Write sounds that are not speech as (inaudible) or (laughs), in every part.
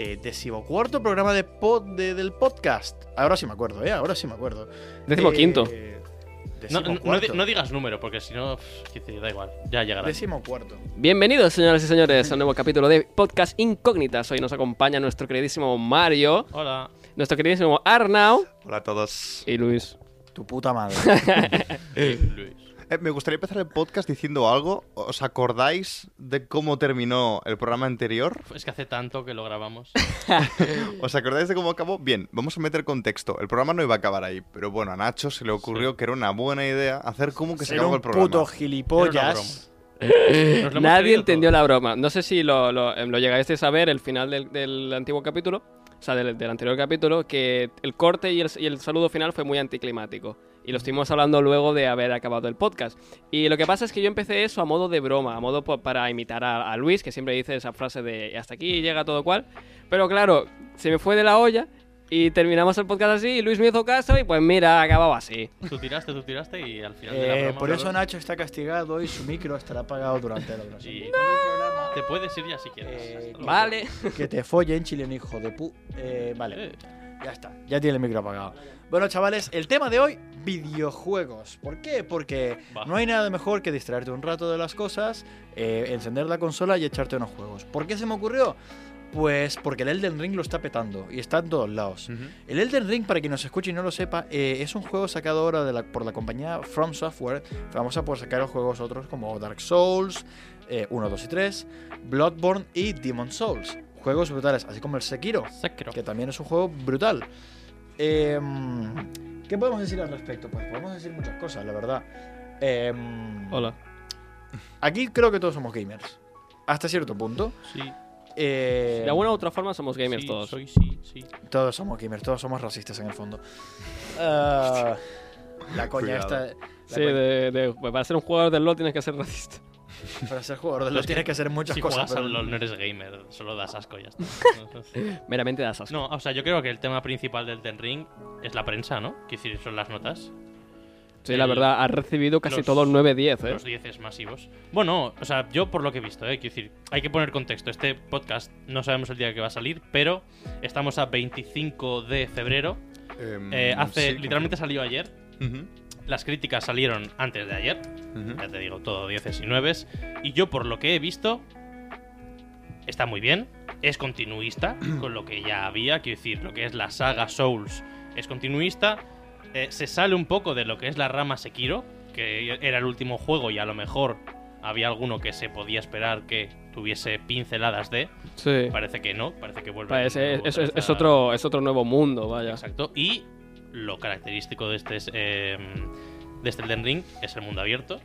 eh, decimocuarto programa de pod, de- del podcast. Ahora sí me acuerdo, ¿eh? Ahora sí me acuerdo. Decimoquinto. Eh, No, no- no, decimocuarto. di- no digas número, porque si no, da igual. Ya llegará. Decimocuarto. Bienvenidos, señoras y señores, a un nuevo capítulo de Podcast Incógnitas. Hoy nos acompaña nuestro queridísimo Mario, Hola. nuestro queridísimo Arnau Hola a todos. y Luis. Tu puta madre. (laughs) (laughs) Luis. Eh, me gustaría empezar el podcast diciendo algo. ¿Os acordáis de cómo terminó el programa anterior? Es que hace tanto que lo grabamos. (laughs) ¿Os acordáis de cómo acabó? Bien, vamos a meter contexto. El programa no iba a acabar ahí, pero bueno, a Nacho se le ocurrió que era una buena idea hacer como que se acabó el programa. puto gilipollas. Hemos Nadie entendió todo. la broma. No sé si lo, lo, em, lo llegasteis a ver el final del, del antiguo capítulo, o sea, del, del anterior capítulo, que el corte y el, y el saludo final fue muy anticlimático. Y lo estuvimos hablando luego de haber acabado el podcast. Y lo que pasa es que yo empecé eso a modo de broma, a modo para imitar a, a Luis, que siempre dice esa frase de hasta aquí llega todo cual. Pero claro, se me fue de la olla y terminamos el podcast así y Luis me hizo caso y pues mira, acababa así. Tú tiraste, tú tiraste y al final de la Eh, broma, por eso claro, Nacho está castigado y su micro estará apagado durante la duración. Y (laughs) programa. te puedes ir ya si quieres. Eh. Vale. Que te follen, chileno hijo de pu. Eh, vale. Ya está, ya tiene el micro apagado. Bueno, chavales, el tema de hoy, videojuegos. ¿Por qué? Porque Va. no hay nada mejor que distraerte un rato de las cosas, eh, encender la consola y echarte unos juegos. ¿Por qué se me ocurrió? Pues porque el Elden Ring lo está petando y está en todos lados. El Elden Ring, para quien nos escuche y no lo sepa, eh, es un juego sacado ahora de la- por la compañía From Software, famosa por sacar juegos otros como Dark Souls, eh, 1, 2 y 3, Bloodborne y Demon Souls. Juegos brutales, así como el Sekiro Sekiro. que también es un juego brutal. Em, ¿Qué podemos decir al respecto? Pues podemos decir muchas cosas, la verdad. Em, Hola. Aquí creo que todos somos gamers. Hasta cierto punto. Sí. Eh, De alguna u otra forma somos gamers sí, todos. Soy sí, sí. Todos somos gamers, todos somos racistas en el fondo. (laughs) Ah, la coña Cuidado. esta. la Sí, coña- de, de- para ser un jugador del LoL tienes que ser racista. Para ser jugador de LoL es que tienes que hacer muchas si cosas. juegas pero- al LoL no eres gamer, solo das asco y ya está. (laughs) Meramente das asco. No, o sea, yo creo que el tema principal del Den Ring es la prensa, ¿no? Quiero decir, son las notas. sí, la el- verdad, has recibido casi los- todo el 9-10, ¿eh? Los 10 masivos. Bueno, o sea, yo por lo que he visto, ¿eh? quiero decir, hay que poner contexto. Este podcast no sabemos el día que va a salir, pero estamos a 25 de febrero. Em, Eh, hace, sí, literalmente salió ayer. Ujú, Las críticas salieron antes de ayer. Ya te digo, todo 10 y 9. Y yo, por lo que he visto, está muy bien. Es continuista (clears throat) con lo que ya había. Quiero decir, lo que es la saga Souls es continuista. Eh, se sale un poco de lo que es la rama Sekiro, que era el último juego y a lo mejor había alguno que se podía esperar que tuviese pinceladas de. Sí. Parece que no, parece que vuelve. De es, es- otro, es otro nuevo mundo, vaya. Exacto. Y lo característico de este, es, eh, de este Elden Ring es el mundo abierto.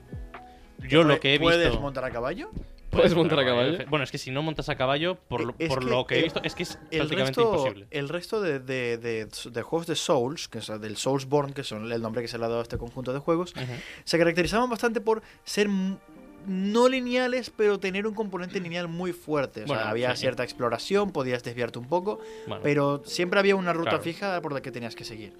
Yo lo que he ¿Puedes visto. montar a caballo? ¿Puedes montar a caballo? Bueno, es que si no montas a caballo, por, lo- Es por que lo que he visto, es que es El prácticamente resto, imposible. el resto de, de- de- de juegos de Souls, que es del Soulsborne, que son el nombre que se le ha dado a este conjunto de juegos, se caracterizaban bastante por ser no lineales, pero tener un componente lineal muy fuerte. O sea, Bueno, había sí. cierta exploración, podías desviarte un poco, Bueno, pero siempre había una ruta Claro. fija por la que tenías que seguir.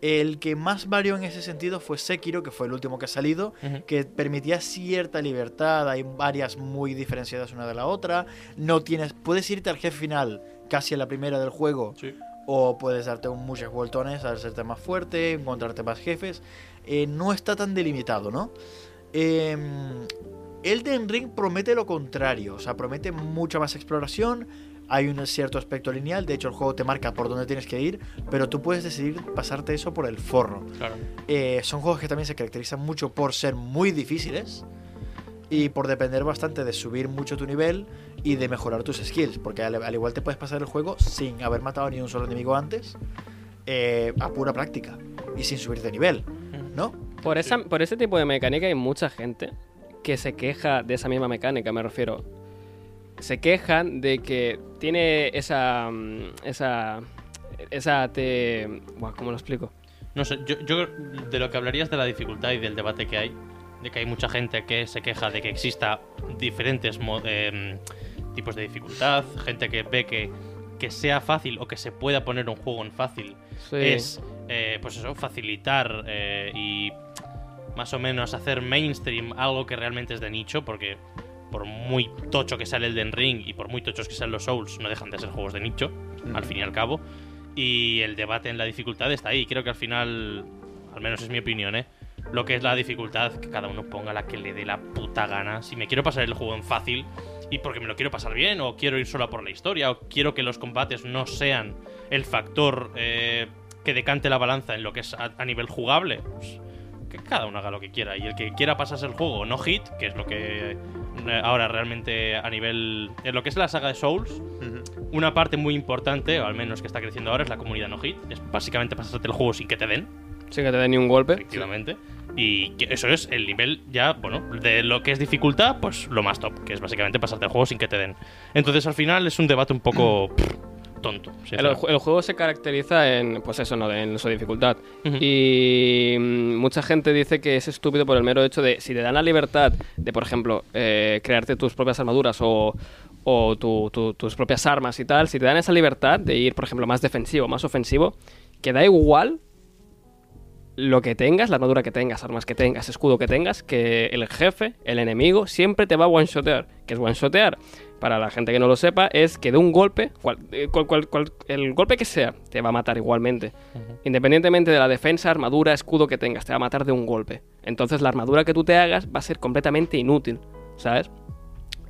El que más varió en ese sentido fue Sekiro, que fue el último que ha salido, que permitía cierta libertad, hay varias muy diferenciadas una de la otra, no tienes, puedes irte al jefe final casi a la primera del juego, Sí. o puedes darte un- muchos vueltones al hacerte más fuerte, encontrarte más jefes, Eh, no está tan delimitado, ¿no? Eh, Elden Ring promete lo contrario, o sea, promete mucha más exploración, hay un cierto aspecto lineal, de hecho el juego te marca por dónde tienes que ir, pero tú puedes decidir pasarte eso por el forro. Claro. Eh, son juegos que también se caracterizan mucho por ser muy difíciles y por depender bastante de subir mucho tu nivel y de mejorar tus skills, porque al, al igual te puedes pasar el juego sin haber matado ni un solo enemigo antes, eh, a pura práctica y sin subir de nivel, ¿no? Por, esa, por ese tipo de mecánica hay mucha gente que se queja de esa misma mecánica, me refiero. Se quejan de que tiene esa. mm, esa. esa te. Buah, ¿Cómo lo explico? No sé, yo, yo de lo que hablarías de la dificultad y del debate que hay, de que hay mucha gente que se queja de que exista diferentes em, tipos de dificultad, gente que ve que que sea fácil o que se pueda poner un juego en fácil Sí. es, eh, pues eso, facilitar eh, y más o menos hacer mainstream algo que realmente es de nicho, porque por muy tocho que sea el Elden Ring y por muy tochos que sean los Souls, no dejan de ser juegos de nicho, al fin y al cabo. Y el debate en la dificultad está ahí. Creo que al final, al menos es mi opinión, ¿eh? Lo que es la dificultad, que cada uno ponga la que le dé la puta gana. Si me quiero pasar el juego en fácil y porque me lo quiero pasar bien, o quiero ir solo a por la historia, o quiero que los combates no sean el factor eh, que decante la balanza en lo que es a, a nivel jugable, pues que cada uno haga lo que quiera. Y el que quiera pasarse el juego no hit, que es lo que eh, ahora realmente a nivel. En lo que es la saga de Souls, una parte muy importante, o al menos que está creciendo ahora, es la comunidad no hit. Es básicamente pasarte el juego sin que te den, Sin que te dé ni un golpe. efectivamente. Y eso es el nivel ya, bueno, de lo que es dificultad, pues lo más top, que es básicamente pasarte el juego sin que te den. Entonces al final es un debate un poco (clears throat) tonto. El, juego se caracteriza en, pues eso, ¿no? En su dificultad. Y mm, mucha gente dice que es estúpido por el mero hecho de, si te dan la libertad de, por ejemplo, eh, crearte tus propias armaduras o, o tu- tu- tus propias armas y tal, si te dan esa libertad de ir, por ejemplo, más defensivo, más ofensivo, que da igual lo que tengas, la armadura que tengas, armas que tengas, escudo que tengas, que el jefe, el enemigo, siempre te va a one-shotear. ¿Qué es one-shotear? Para la gente que no lo sepa, es que de un golpe, cual- eh, cual- cual- cual- el golpe que sea, te va a matar igualmente. Independientemente de la defensa, armadura, escudo que tengas, te va a matar de un golpe. Entonces la armadura que tú te hagas va a ser completamente inútil, ¿sabes?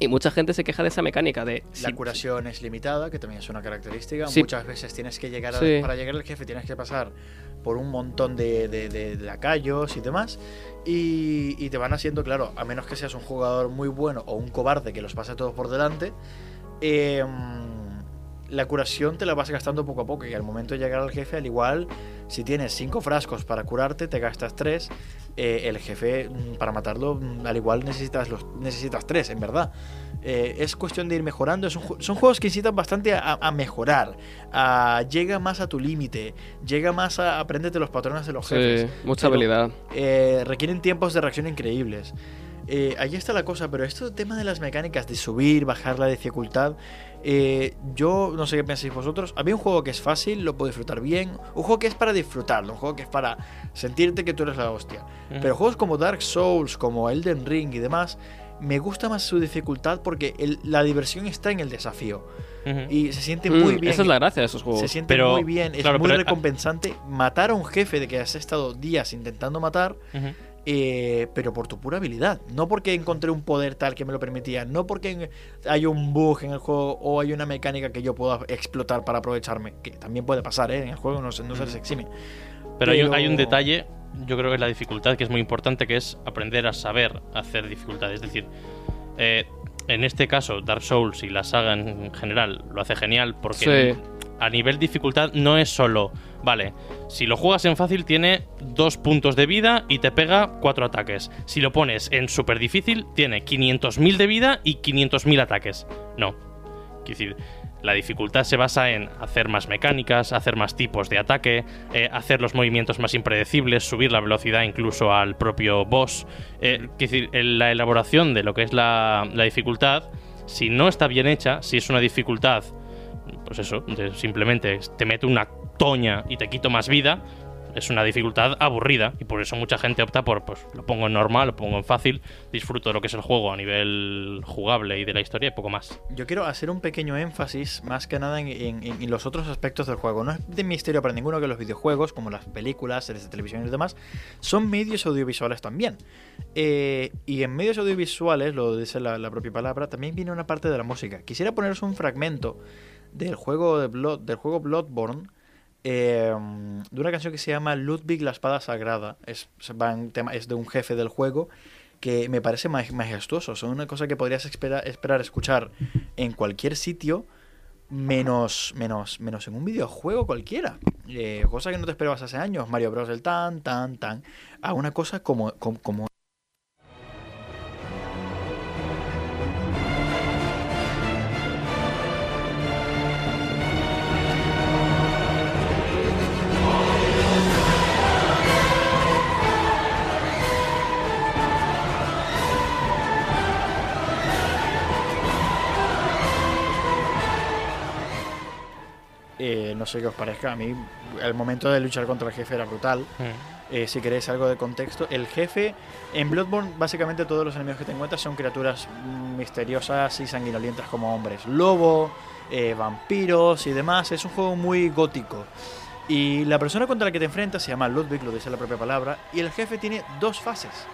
Y mucha gente se queja de esa mecánica de... La curación es limitada, que también es una característica. Sí. Muchas veces tienes que llegar a- Sí. para llegar al jefe tienes que pasar por un montón de, de- lacayos y demás. Y, y te van haciendo, claro, a menos que seas un jugador muy bueno o un cobarde que los pase todos por delante, eh, la curación te la vas gastando poco a poco. Y al momento de llegar al jefe, al igual, si tienes cinco frascos para curarte, te gastas tres. eh, el jefe, mm, para matarlo, mm, al igual necesitas, los, necesitas en verdad. Eh, es cuestión de ir mejorando. Es un son juegos que incitan bastante a, a mejorar. a- llega más a tu límite. Llega más a apréndete los patrones de los sí, jefes. mucha Pero, habilidad. eh, requieren tiempos de reacción increíbles. Eh, ahí está la cosa, pero esto tema de las mecánicas de subir, bajar la dificultad, eh, yo no sé qué pensáis vosotros. A mí un juego que es fácil, lo puedo disfrutar bien. Un juego que es para disfrutarlo, un juego que es para sentirte que tú eres la hostia. Pero juegos como Dark Souls, como Elden Ring y demás, me gusta más su dificultad porque el- la diversión está en el desafío. Ujú. Y se siente Mm, muy bien. Esa es la gracia de esos juegos. Se siente Pero, muy bien, es claro, muy pero- recompensante matar a un jefe de que has estado días intentando matar, Ujú. eh, pero por tu pura habilidad. No porque encontré un poder tal que me lo permitía, no porque hay un bug en el juego o hay una mecánica que yo pueda explotar para aprovecharme, que también puede pasar, ¿eh? en el juego no se, no se les exime. Pero, Hay, un, Pero- hay un detalle, yo creo que es la dificultad, que es muy importante, que es aprender a saber hacer dificultades. Es decir, eh, en este caso, Dark Souls y la saga en general lo hace genial porque Sí. a nivel dificultad no es solo, vale, si lo juegas en fácil tiene dos puntos de vida y te pega cuatro ataques. Si lo pones en súper difícil tiene 500.000 de vida y 500.000 ataques. No. Quiero decir, la dificultad se basa en hacer más mecánicas, hacer más tipos de ataque, eh, hacer los movimientos más impredecibles, subir la velocidad incluso al propio boss. Eh, decir, la elaboración de lo que es la, la dificultad, si no está bien hecha, si es una dificultad, pues eso, simplemente te meto una toña y te quito más vida, es una dificultad aburrida y por eso mucha gente opta por, pues lo pongo en normal, lo pongo en fácil, disfruto de lo que es el juego a nivel jugable y de la historia y poco más. Yo quiero hacer un pequeño énfasis, más que nada en, los otros aspectos del juego. No es de misterio para ninguno que los videojuegos, como las películas, series de televisión y demás, son medios audiovisuales también. Eh, y en medios audiovisuales, lo dice la, la propia palabra, también viene una parte de la música. Quisiera poneros un fragmento del juego, de Blood, del juego Bloodborne. Eh, de una canción que se llama Ludwig la espada sagrada es, es de un jefe del juego que me parece maj- majestuoso. Son una cosa que podrías espera- esperar escuchar en cualquier sitio, menos, menos, menos en un videojuego cualquiera. Eh, cosa que no te esperabas hace años. Mario Bros. el tan, tan, tan. A una cosa como, como, como sé qué os parezca. A mí, el momento de luchar contra el jefe era brutal. Mm. Eh, si queréis algo de contexto, el jefe en Bloodborne, básicamente todos los enemigos que te encuentras son criaturas misteriosas y sanguinolientas como hombres lobo, eh, vampiros y demás. Es un juego muy gótico. Y la persona contra la que te enfrentas se llama Ludwig, lo dice la propia palabra, y el jefe tiene dos fases.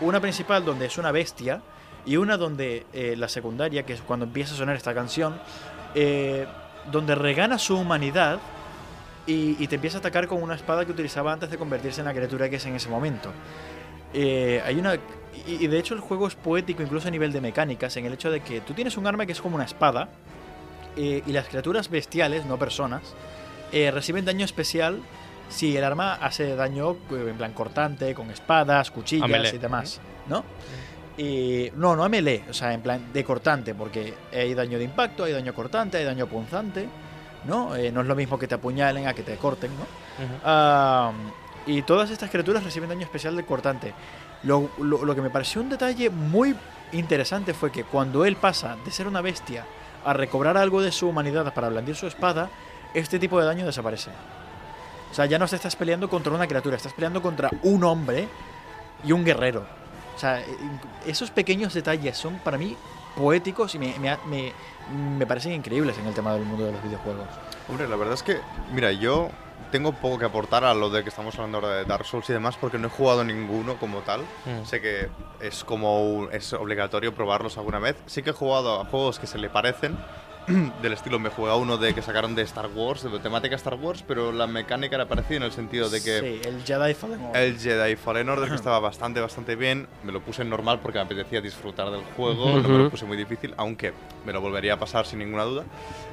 Una principal donde es una bestia y una donde eh, la secundaria, que es cuando empieza a sonar esta canción, eh, donde regana su humanidad y, y te empieza a atacar con una espada que utilizaba antes de convertirse en la criatura que es en ese momento. Eh, hay una y, y de hecho el juego es poético incluso a nivel de mecánicas en el hecho de que tú tienes un arma que es como una espada eh, y las criaturas bestiales, no personas, eh, reciben daño especial si el arma hace daño eh, en plan cortante, con espadas, cuchillas y demás, ¿no? Y, no, no a melee, o sea, en plan de cortante, porque hay daño de impacto, hay daño cortante, hay daño punzante, ¿no? Eh, no es lo mismo que te apuñalen a que te corten, ¿no? Y todas estas criaturas reciben daño especial de cortante. Lo, lo- lo que me pareció un detalle muy interesante fue que cuando él pasa de ser una bestia a recobrar algo de su humanidad para blandir su espada, este tipo de daño desaparece. O sea, ya no te estás peleando contra una criatura, estás peleando contra un hombre y un guerrero. O sea, eh, esos pequeños detalles son para mí poéticos y me, me, me- me parecen increíbles en el tema del mundo de los videojuegos. Hombre, la verdad es que, mira, yo tengo poco que aportar a lo de que estamos hablando ahora de Dark Souls y demás, porque no he jugado ninguno como tal. Mm. Sé que es como un- es obligatorio probarlos alguna vez. Sí que he jugado a juegos que se le parecen. (clears throat) Del estilo, me jugué a uno de que sacaron de Star Wars, de temática Star Wars, pero la mecánica era parecida en el sentido de que Sí, el Jedi Fallen Order. el Jedi Fallen Order que estaba bastante, bastante bien. Me lo puse en normal porque me apetecía disfrutar del juego. No me lo puse muy difícil, aunque me lo volvería a pasar sin ninguna duda.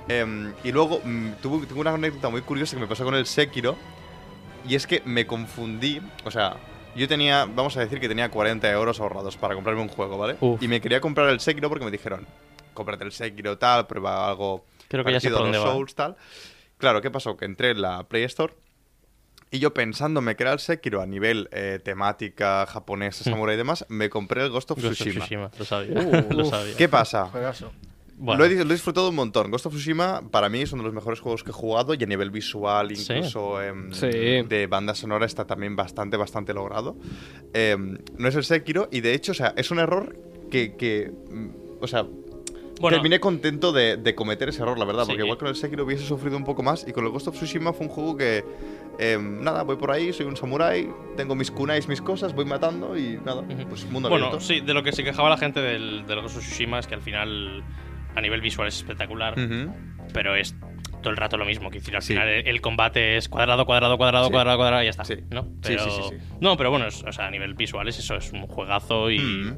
Em, y luego mm, tuve, tengo una anécdota muy curiosa que me pasó con el Sekiro. Y es que me confundí. O sea, yo tenía, vamos a decir que tenía 40 euros ahorrados para comprarme un juego, ¿vale? Uf. Y me quería comprar el Sekiro porque me dijeron, cómprate el Sekiro tal, prueba algo Creo que ya sé por dónde los va. Souls tal. Claro, ¿qué pasó? Que entré en la Play Store y yo pensándome que era el Sekiro a nivel eh, temática japonesa, samurai y demás, me compré el Ghost of Ghost of Tsushima. Tsushima, lo sabía. Uh, (laughs) lo uf. sabía. ¿Qué pasa? Bueno, Lo, he, dis- lo he disfrutado un montón. Ghost of Tsushima para mí es uno de los mejores juegos que he jugado y a nivel visual, Sí. incluso em, Sí. de banda sonora, está también bastante, bastante logrado. Em, no es el Sekiro y de hecho, o sea, es un error que, que, mm, o sea, bueno, terminé contento de, de cometer ese error, la verdad, Sí. porque igual con el Sekiro hubiese sufrido un poco más y con el Ghost of Tsushima fue un juego que, em, nada, voy por ahí, soy un samurái, tengo mis kunais, mis cosas, voy matando y nada, Ujú. pues mundo Bueno, abierto. sí, de lo que se quejaba la gente del, del Ghost of Tsushima es que al final, a nivel visual, es espectacular, Ujú. pero es todo el rato lo mismo. Que decir, al Sí. final el, combate es cuadrado, cuadrado, cuadrado, Sí. cuadrado, cuadrado y ya está. Sí. ¿no? Pero- sí, sí, sí. No, pero bueno, es- o sea, a nivel visual es eso, es un juegazo y.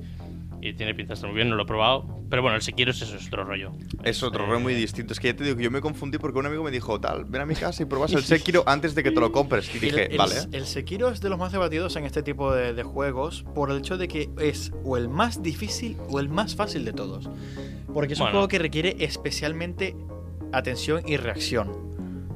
y tiene pinta de estar muy bien, no lo he probado. Pero bueno, el Sekiro es eso, es otro rollo. Es otro eh, rol muy distinto. Es que ya te digo que yo me confundí porque un amigo me dijo, tal, ven a mi casa y pruebas el (laughs) Sekiro antes de que te lo compres. Y dije, el, el- vale. El Sekiro es de los más debatidos en este tipo de, de juegos por el hecho de que es o el más difícil o el más fácil de todos. Porque es un Bueno. juego que requiere especialmente atención y reacción.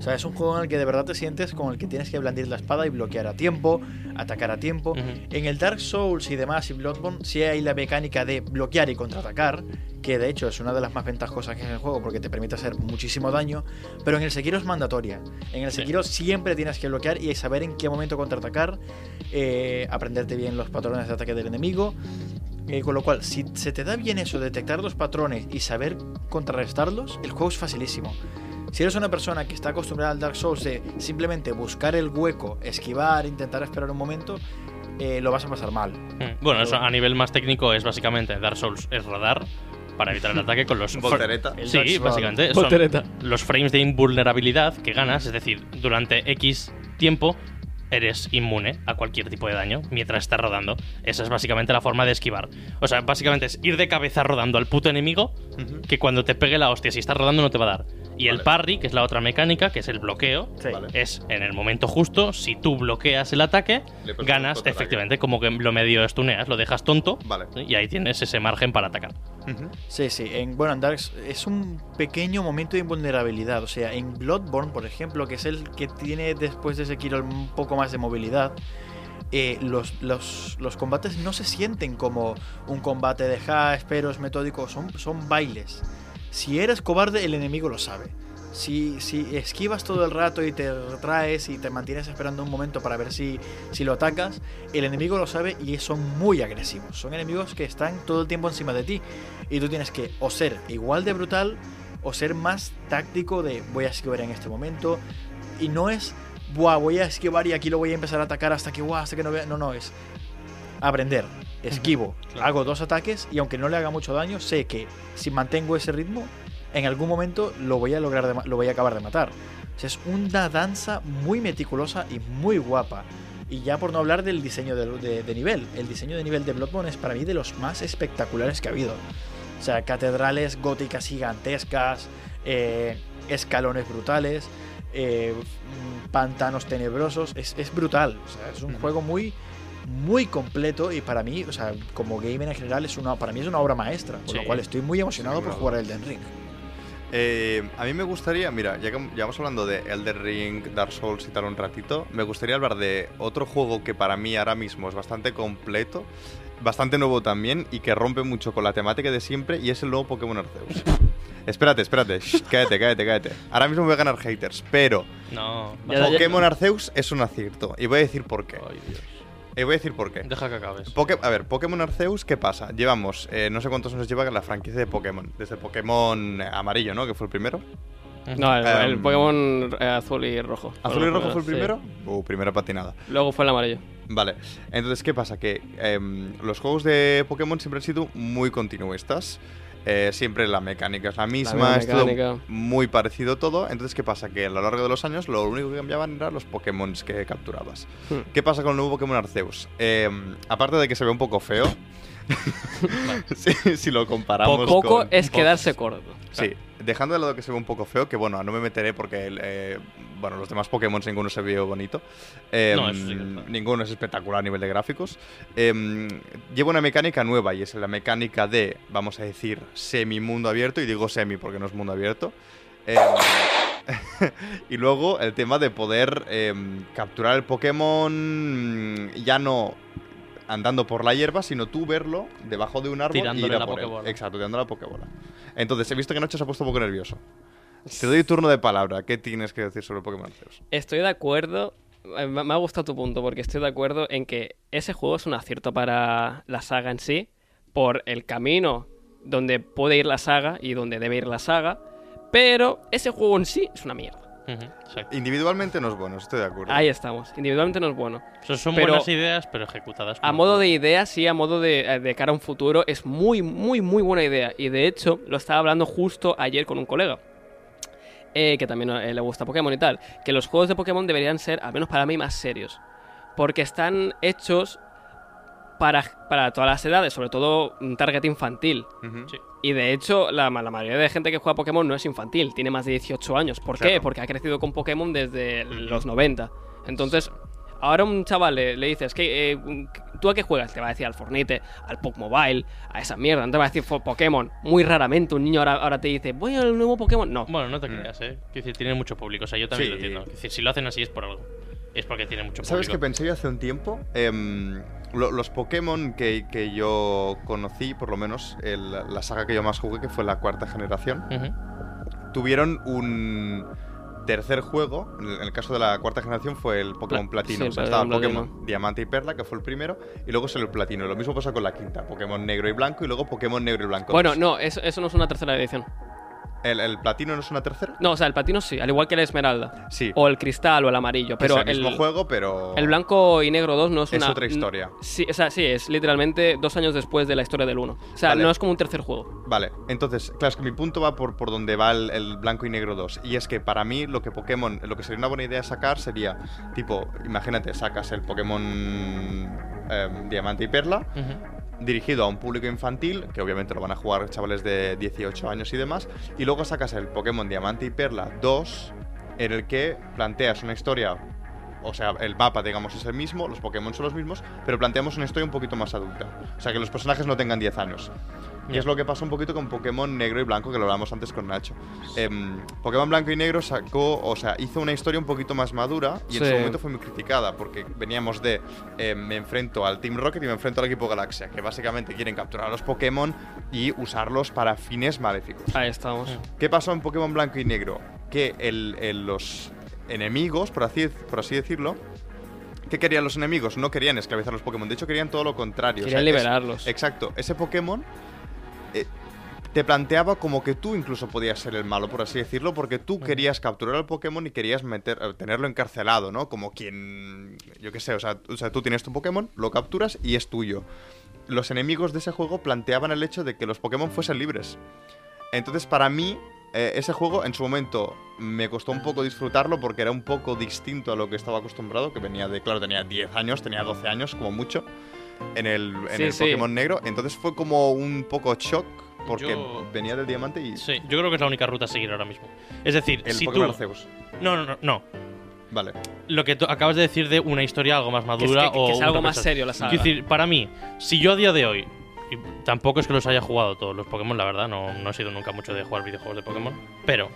O sea, es un juego en el que de verdad te sientes con el que tienes que blandir la espada y bloquear a tiempo, atacar a tiempo. En el Dark Souls y demás y Bloodborne sí hay la mecánica de bloquear y contraatacar, que de hecho es una de las más ventajosas que es el juego porque te permite hacer muchísimo daño, pero en el Sekiro es mandatoria. En el. Sekiro siempre tienes que bloquear y saber en qué momento contraatacar, eh, aprenderte bien los patrones de ataque del enemigo. eh, con lo cual, si se te da bien eso, detectar los patrones y saber contrarrestarlos, el juego es facilísimo. Si eres una persona que está acostumbrada al Dark Souls de simplemente buscar el hueco, esquivar, intentar esperar un momento, eh, lo vas a pasar mal. Mm. Bueno, eso a nivel más técnico es básicamente Dark Souls es rodar para evitar el (laughs) ataque con los Voltereta. Sí, básicamente. Son Voltereta. los frames de invulnerabilidad que ganas, es decir, durante X tiempo eres inmune a cualquier tipo de daño mientras estás rodando. Esa es básicamente la forma de esquivar. O sea, básicamente es ir de cabeza rodando al puto enemigo Ujú. que cuando te pegue la hostia, si estás rodando no te va a dar. Y el parry, que es la otra mecánica, que es el bloqueo, Sí. Es en el momento justo, si tú bloqueas el ataque, ganas efectivamente como que lo medio estuneas, lo dejas tonto Vale. ¿sí? y ahí tienes ese margen para atacar. Sí, sí. En, bueno, en Dark S- es un pequeño momento de invulnerabilidad. O sea, en Bloodborne, por ejemplo, que es el que tiene después de Sekiro un poco más de movilidad, eh, los, los, los combates no se sienten como un combate de ja, esperos, metódico. Son, son bailes. Si eres cobarde, el enemigo lo sabe. Si, si esquivas todo el rato y te retraes y te mantienes esperando un momento para ver si, si lo atacas, el enemigo lo sabe y son muy agresivos. Son enemigos que están todo el tiempo encima de ti. Y tú tienes que o ser igual de brutal o ser más táctico de voy a esquivar en este momento. Y no es, Buah, voy a esquivar y aquí lo voy a empezar a atacar hasta que, buah, hasta que no vea. No, no, es aprender. Esquivo, claro. hago dos ataques y aunque no le haga mucho daño, sé que si mantengo ese ritmo, en algún momento lo voy a lograr, de lo voy a acabar de matar. O sea, es una danza muy meticulosa y muy guapa. Y ya por no hablar del diseño de, de- de nivel. El diseño de nivel de Bloodborne es para mí de los más espectaculares que ha habido. O sea, catedrales góticas gigantescas, eh, escalones brutales, eh, pantanos tenebrosos. Es, es brutal. O sea, es un juego muy, muy completo y para mí, o sea, como gamer en general, es una, para mí es una obra maestra. Por lo cual estoy muy emocionado por jugar el Den Ring. Eh, a mí me gustaría, mira, ya que ya vamos hablando de Elder Ring, Dark Souls y tal un ratito, me gustaría hablar de otro juego que para mí ahora mismo es bastante completo, bastante nuevo también y que rompe mucho con la temática de siempre y es el nuevo Pokémon Arceus. (laughs) espérate, espérate, shh, cállate, cállate, cállate. Ahora mismo voy a ganar haters, pero No. Ya, ya. Pokémon Arceus es un acierto y voy a decir por qué. Ay, Dios. Y voy a decir por qué. Deja que acabes. Poké- a ver, Pokémon Arceus, ¿qué pasa? Llevamos, eh, no sé cuántos años lleva la franquicia de Pokémon. Desde Pokémon eh, amarillo, ¿no? Que fue el primero. No, el, el Em, Pokémon eh, azul y rojo. ¿Azul y rojo fue el Sí. primero? Uh, primera patinada. Luego fue el amarillo. Vale, entonces, ¿qué pasa? Que em, los juegos de Pokémon siempre han sido muy continuistas. Eh, siempre la mecánica es la misma, es todo muy parecido todo. Entonces, ¿qué pasa? Que a lo largo de los años lo único que cambiaban eran los Pokémon que capturabas. Hmm. ¿Qué pasa con el nuevo Pokémon Arceus? Em, aparte de que se ve un poco feo, (laughs) (laughs) si, si lo comparamos Poco con... es quedarse corto. Sí, dejando de lado que se ve un poco feo, que bueno, no me meteré porque eh, bueno, los demás Pokémon ninguno se vio bonito. Em, No, sí es ninguno es espectacular a nivel de gráficos. Em, lleva una mecánica nueva y es la mecánica de, vamos a decir, semi mundo abierto, y digo semi porque no es mundo abierto. Em, (laughs) y luego el tema de poder capturar el Pokémon ya no andando por la hierba, sino tú verlo debajo de un árbol y ir a la por él. Exacto, tirando la Pokébola. Entonces, he visto que Nacho se ha puesto un poco nervioso. Te doy turno de palabra. ¿Qué tienes que decir sobre Pokémon Arceus? Estoy de acuerdo. eh, me ha gustado tu punto porque estoy de acuerdo en que ese juego es un acierto para la saga en sí, por el camino donde puede ir la saga y donde debe ir la saga, pero ese juego en sí es una mierda. Individualmente no es bueno, estoy de acuerdo. Ahí estamos. Individualmente no es bueno. Eso son Pero- buenas ideas, pero ejecutadas. A modo de idea, sí, a modo de, eh, de cara a un futuro, es muy, muy, muy buena idea. Y de hecho, lo estaba hablando justo ayer con un colega. eh, que también eh, le gusta Pokémon y tal. Que los juegos de Pokémon deberían ser, al menos para mí, más serios. Porque están hechos para, para todas las edades, sobre todo un target infantil. Sí. Y de hecho, la, la mayoría de gente que juega Pokémon no es infantil, tiene más de 18 años. ¿Por qué? Porque ha crecido con Pokémon desde los 90. Entonces, ahora un chaval le, le dices, que eh, ¿tú a qué juegas? Te va a decir al Fornite, al Pokemobile, a esa mierda. No te va a decir Pokémon. Muy raramente un niño ahora, ahora te dice, voy al nuevo Pokémon. No. Bueno, no te Mm. creas, ¿eh? Quiero decir, tiene mucho público. O sea, yo también Sí. lo entiendo. Quiero decir, si lo hacen así es por algo. Es porque tiene mucho ¿Sabes qué público. pensé yo hace un tiempo? Em, lo- los Pokémon que, que yo conocí, por lo menos el- la saga que yo más jugué, que fue la cuarta generación, tuvieron un tercer juego. En el, caso de la cuarta generación fue el Pokémon Pla- Platino. sí, o sea, estaba Platino. Pokémon Diamante y Perla, que fue el primero, y luego salió el Platino. Lo mismo pasa con la quinta, Pokémon Negro y Blanco, y luego Pokémon Negro y Blanco. Bueno, 2. no, eso, eso no es una tercera edición. ¿El, el Platino no es una tercera? No, o sea, el platino sí, al igual que la esmeralda. Sí. O el cristal o el amarillo. que es Pero el mismo el, juego, pero... el blanco y negro 2 no es, Es una. otra historia. Sí, o sea, sí, es literalmente dos años después de la historia del 1. O sea, Vale. no es como un tercer juego. Vale, entonces, claro, es que mi punto va por, por donde va el, el blanco y negro 2. Y es que para mí lo que Pokémon, lo que sería una buena idea sacar sería, tipo, imagínate, sacas el Pokémon em, Diamante y Perla. Dirigido a un público infantil, que obviamente lo van a jugar chavales de 18 años y demás, y luego sacas el Pokémon Diamante y Perla 2, en el que planteas una historia, o sea, el mapa, digamos, es el mismo, los Pokémon son los mismos, pero planteamos una historia un poquito más adulta. O sea, que los personajes no tengan 10 años. Y es lo que pasa un poquito con Pokémon Negro y Blanco, que lo hablamos antes con Nacho. Em, Pokémon Blanco y Negro sacó, o sea, hizo una historia un poquito más madura y en Sí. su momento fue muy criticada, porque veníamos de eh, me enfrento al Team Rocket y me enfrento al equipo Galaxia, que básicamente quieren capturar a los Pokémon y usarlos para fines maléficos. Ahí estamos. ¿Qué pasó en Pokémon Blanco y Negro? que el- el- los enemigos, por así, por así decirlo, ¿qué querían los enemigos? No querían esclavizar a los Pokémon, de hecho querían todo lo contrario. o sea, Querían es- liberarlos. exacto, ese Pokémon te planteaba como que tú incluso podías ser el malo, por así decirlo, porque tú querías capturar al Pokémon y querías meter, eh, tenerlo encarcelado, ¿no? Como quien, yo qué sé, o sea, o sea, tú tienes tu Pokémon, lo capturas y es tuyo. Los enemigos de ese juego planteaban el hecho de que los Pokémon fuesen libres. Entonces, para mí, eh, ese juego en su momento me costó un poco disfrutarlo porque era un poco distinto a lo que estaba acostumbrado, que venía de, claro, tenía 10 años, tenía 12 años como mucho en el, en Sí, el sí. Pokémon negro. Entonces fue como un poco shock porque Yo- venía del diamante y Sí, yo creo que es la única ruta a seguir ahora mismo. Es decir, el si Pokémon tú... Arceus. No, no, no, no. Vale. Lo que tú acabas de decir de una historia algo más Que es, madura que- o que es algo más serio la saga. Quiero decir, para mí, si yo a día de hoy, y tampoco es que los haya jugado todos los Pokémon, la verdad, no, no he sido nunca mucho de jugar videojuegos de Pokémon, pero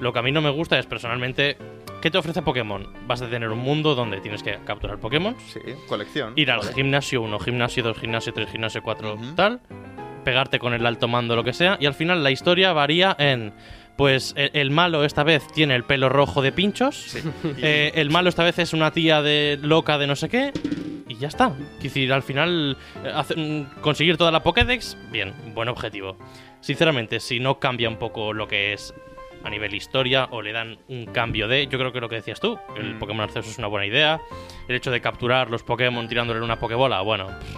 lo que a mí no me gusta es personalmente, ¿qué te ofrece Pokémon? Vas a tener un mundo donde tienes que capturar Pokémon, Sí, colección. ir al Vale. gimnasio 1, gimnasio 2, gimnasio 3, gimnasio 4, Ujú. tal, pegarte con el alto mando, lo que sea, y al final la historia varía en, pues el, el malo esta vez tiene el pelo rojo de pinchos, (laughs) eh, el malo esta vez es una tía de loca de no sé qué, y ya está. Decir, al final, eh, mm, conseguir toda la Pokédex, bien, buen objetivo. Sinceramente, si no cambia un poco lo que es a nivel historia o le dan un cambio de. Yo creo que lo que decías tú, el Mm. Pokémon Arceus es una buena idea. El hecho de capturar los Pokémon tirándole una Pokébola, bueno. pff,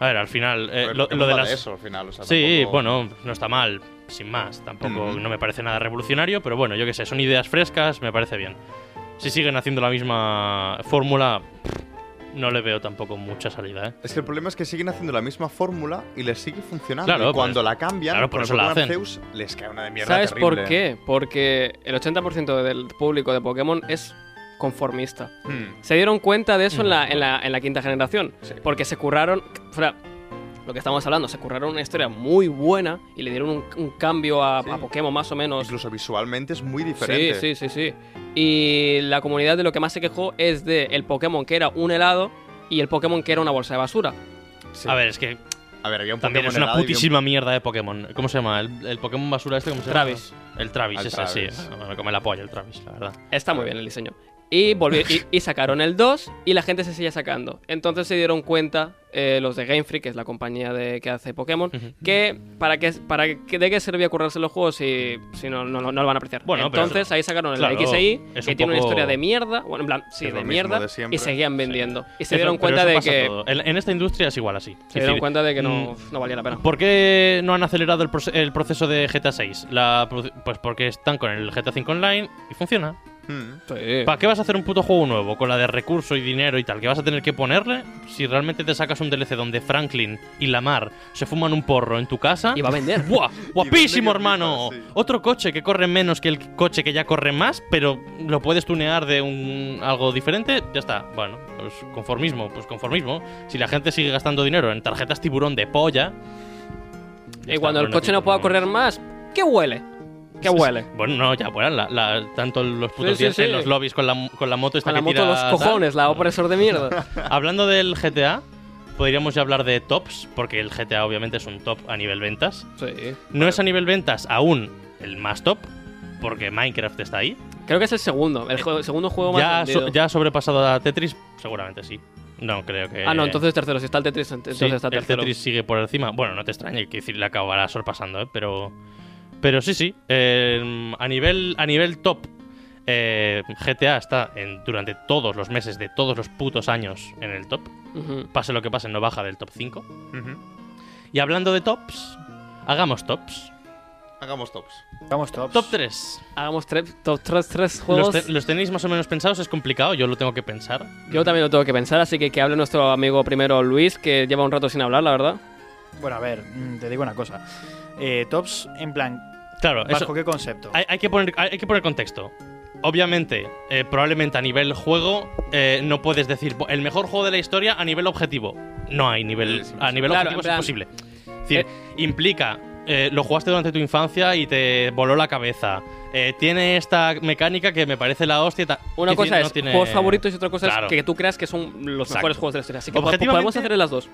a ver, al final. eh, lo, lo de las. eso al final. o sea, Sí, tampoco- bueno, no está mal, sin más. Tampoco Ujú. no me parece nada revolucionario, pero bueno, yo qué sé, son ideas frescas, me parece bien. Si siguen haciendo la misma fórmula, pff, no le veo tampoco mucha salida, ¿eh? Es que el problema es que siguen haciendo la misma fórmula y les sigue funcionando. Claro, y cuando pues- la cambian, claro, por eso la hacen. Arceus, les cae una de mierda ¿Sabes por terrible. qué? Porque el 80% del público de Pokémon es conformista. Hmm. Se dieron cuenta de eso en, Mm. la, en, la, en la quinta generación. Sí. Porque se curraron. fuera, lo que estamos hablando, se curraron una historia muy buena y le dieron un, un cambio a, Sí. a Pokémon más o menos. Incluso visualmente es muy Sí, diferente. sí, sí, sí. Y la comunidad de lo que más se quejó es de el Pokémon que era un helado y el Pokémon que era una bolsa de basura. Sí. A ver, es que A ver, había un también Pokémon es una un- putísima mierda de Pokémon. ¿Cómo se llama? ¿El, el Pokémon basura este? ¿Cómo se Travis. llama? El Travis, El ese Travis. sí. Me come la polla el Travis, la verdad. Está muy bien el diseño. Y, volvi- y, y sacaron el 2 y la gente se sigue sacando. Entonces se dieron cuenta eh, los de Game Freak, que es la compañía de, que hace Pokémon, que para qué para qué- de qué servía currarse los juegos si, si no, no, no lo van a apreciar. Bueno, Entonces eso- ahí sacaron el claro, X e Y, es que un tiene una historia de mierda, bueno, en plan, sí, de mierda, de y seguían vendiendo. Y se Eso- dieron cuenta de que todo. En, en esta industria es igual así. se dieron decir, cuenta de que no, mm, no valía la pena. ¿Por qué no han acelerado el, proce- el proceso de GTA 6? La pues porque están con el GTA 5 Online y funciona. Hmm. Sí. ¿Para qué vas a hacer un puto juego nuevo con la de recurso y dinero y tal? ¿Qué vas a tener que ponerle? Si realmente te sacas un DLC donde Franklin y Lamar se fuman un porro en tu casa. Y va a vender. ¡Buah! (laughs) ¡Guapísimo, que hermano! sí. Otro coche que corre menos que el coche que ya corre más, pero lo puedes tunear de un algo diferente, ya está. Bueno, pues conformismo, pues conformismo. Si la gente sigue gastando dinero en tarjetas tiburón de polla. Y está, cuando el coche no pueda correr más, ¿qué huele? ¿Qué huele? Bueno, no, ya vuelan. La, la- tanto los putos Sí, sí, días sí. en los lobbies con la, con la moto esta Con la que moto tira los tal. cojones, la opresor de mierda. (laughs) Hablando del GTA, podríamos ya hablar de tops, porque el GTA obviamente es un top a nivel ventas. Sí. No es a nivel ventas aún el más top, porque Minecraft está ahí. Creo que es el segundo, el segundo juego más Ya, so- ya ha sobrepasado a Tetris, seguramente sí. No, creo que. Ah, no, entonces tercero. Si está el Tetris, entonces Sí, está el tercero. Tetris sigue por encima. Bueno, no te extrañe, que decir, le acabará sorpasando, ¿eh? Pero. Pero sí, sí. eh, a, nivel, a nivel top, eh, GTA está en, durante todos los meses de todos los putos años en el top. Pase lo que pase, no baja del top 5. Ujú. Y hablando de tops, hagamos tops. Hagamos tops. Vamos tops. Top 3. Hagamos tres, top tres, tres ¿Los, juegos. te- los tenéis más o menos pensados? Es complicado, yo lo tengo que pensar. Yo también lo tengo que pensar, así que que hable nuestro amigo primero Luis, que lleva un rato sin hablar, la verdad. Bueno, a ver, mm, te digo una cosa. Eh, tops, en plan, Claro, eso, ¿bajo qué concepto? hay, hay que poner, hay, que poner contexto. Obviamente, eh, probablemente a nivel juego eh, no puedes decir "Bo- el mejor juego de la historia a nivel objetivo. No hay nivel. Es A nivel Claro, objetivo es imposible. Es decir, implica. eh, lo jugaste durante tu infancia y te voló la cabeza. Eh, tiene esta mecánica que me parece la hostia. y tal. Una Es cosa decir, no es tiene- juegos favoritos y otra cosa Claro. es que tú creas que son los Exacto. mejores juegos de la historia. Así que podemos hacer las dos.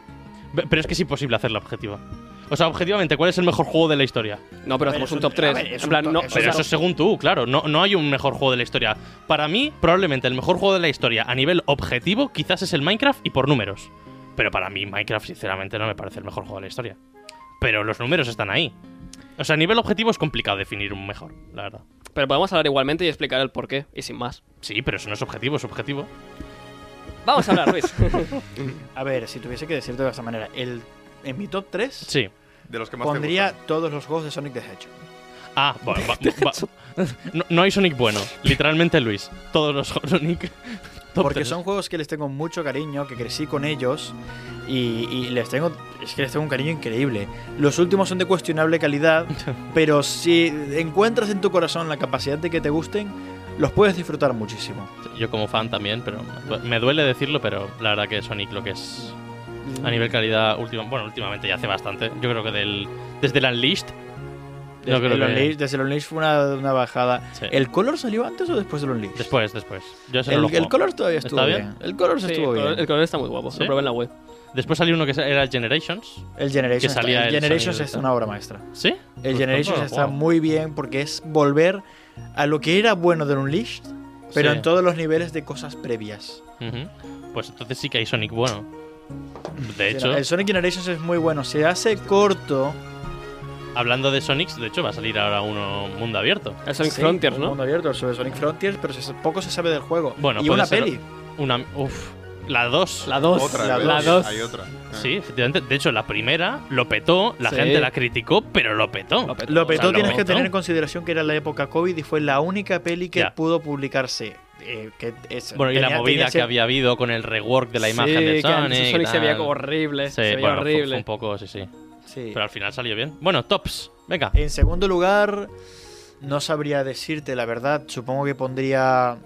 Pero es que es imposible hacerla objetiva. O sea, objetivamente, ¿cuál es el mejor juego de la historia? No, pero hacemos un top a 3. ver, es En un plan, to- no, es o Pero eso es según tú, claro. No, no hay un mejor juego de la historia. Para mí, probablemente el mejor juego de la historia a nivel objetivo quizás es el Minecraft y por números. Pero para mí Minecraft, sinceramente, no me parece el mejor juego de la historia. Pero los números están ahí. O sea, a nivel objetivo es complicado definir un mejor, la verdad. pero podemos hablar igualmente y explicar el porqué, y sin más. Sí, pero eso no es objetivo, es objetivo. Vamos a hablar, Luis. (laughs) (laughs) A ver, si tuviese que decirte de esta manera, el, en mi top 3 Sí. De los que más pondría todos los juegos de Sonic the Hedgehog. Ah, bueno, va- (laughs) va- no, no hay Sonic bueno. Literalmente Luis. Todos los Sonic. (laughs) top Porque son juegos que les tengo mucho cariño, que crecí con ellos y, y les tengo es que les tengo un cariño increíble. Los últimos son de cuestionable calidad, (laughs) pero si encuentras en tu corazón la capacidad de que te gusten, los puedes disfrutar muchísimo. Yo como fan también, pero me duele decirlo, pero la verdad que Sonic lo que es a nivel calidad, última, bueno, últimamente ya hace bastante. Yo creo que del, desde el Unleashed. Yo Desde, creo el que- Unleashed, desde el Unleashed fue una, una bajada. Sí. ¿El Color salió antes o después del Unleashed? Después, después. Yo ese no El, el. Color todavía estuvo ¿Está bien? bien? El Color Sí, estuvo el color- bien. el color está muy guapo. ¿Sí? Lo probé en la web. Después salió uno que era el Generations. El Generations, que salía el el Generations es una obra maestra. ¿Sí? El Pues Generations está muy bien porque es volver a lo que era bueno del Unleashed, pero Sí. en todos los niveles de cosas previas. Pues entonces sí que hay Sonic bueno. De hecho, el Sonic Generations es muy bueno. Se hace corto. hablando de Sonics, de hecho va a salir ahora uno mundo abierto. El Sonic Sí, Frontiers, un ¿no? Mundo abierto sobre Sonic Frontiers, pero poco se sabe del juego. Bueno, y puede una ser- peli. Una. Uf. La 2. La 2. Otra, La hay La otra, 2. Hay otra. Sí, efectivamente. De hecho, la primera lo petó, la Sí. gente la criticó, pero lo petó. Lo petó. Lo O sea, petó, lo tienes que petó. tener en consideración que era la época COVID y fue la única peli que Ya. pudo publicarse. eh, que es- Bueno, y la movida que ser- había habido con el rework de la imagen sí, de que Sonic. Sonic se veía horrible. Sí, se veía bueno, fue- horrible. fue un poco, sí, sí. Sí. Pero al final salió bien. Bueno, tops. Venga. En segundo lugar, no sabría decirte la verdad. Supongo que pondría.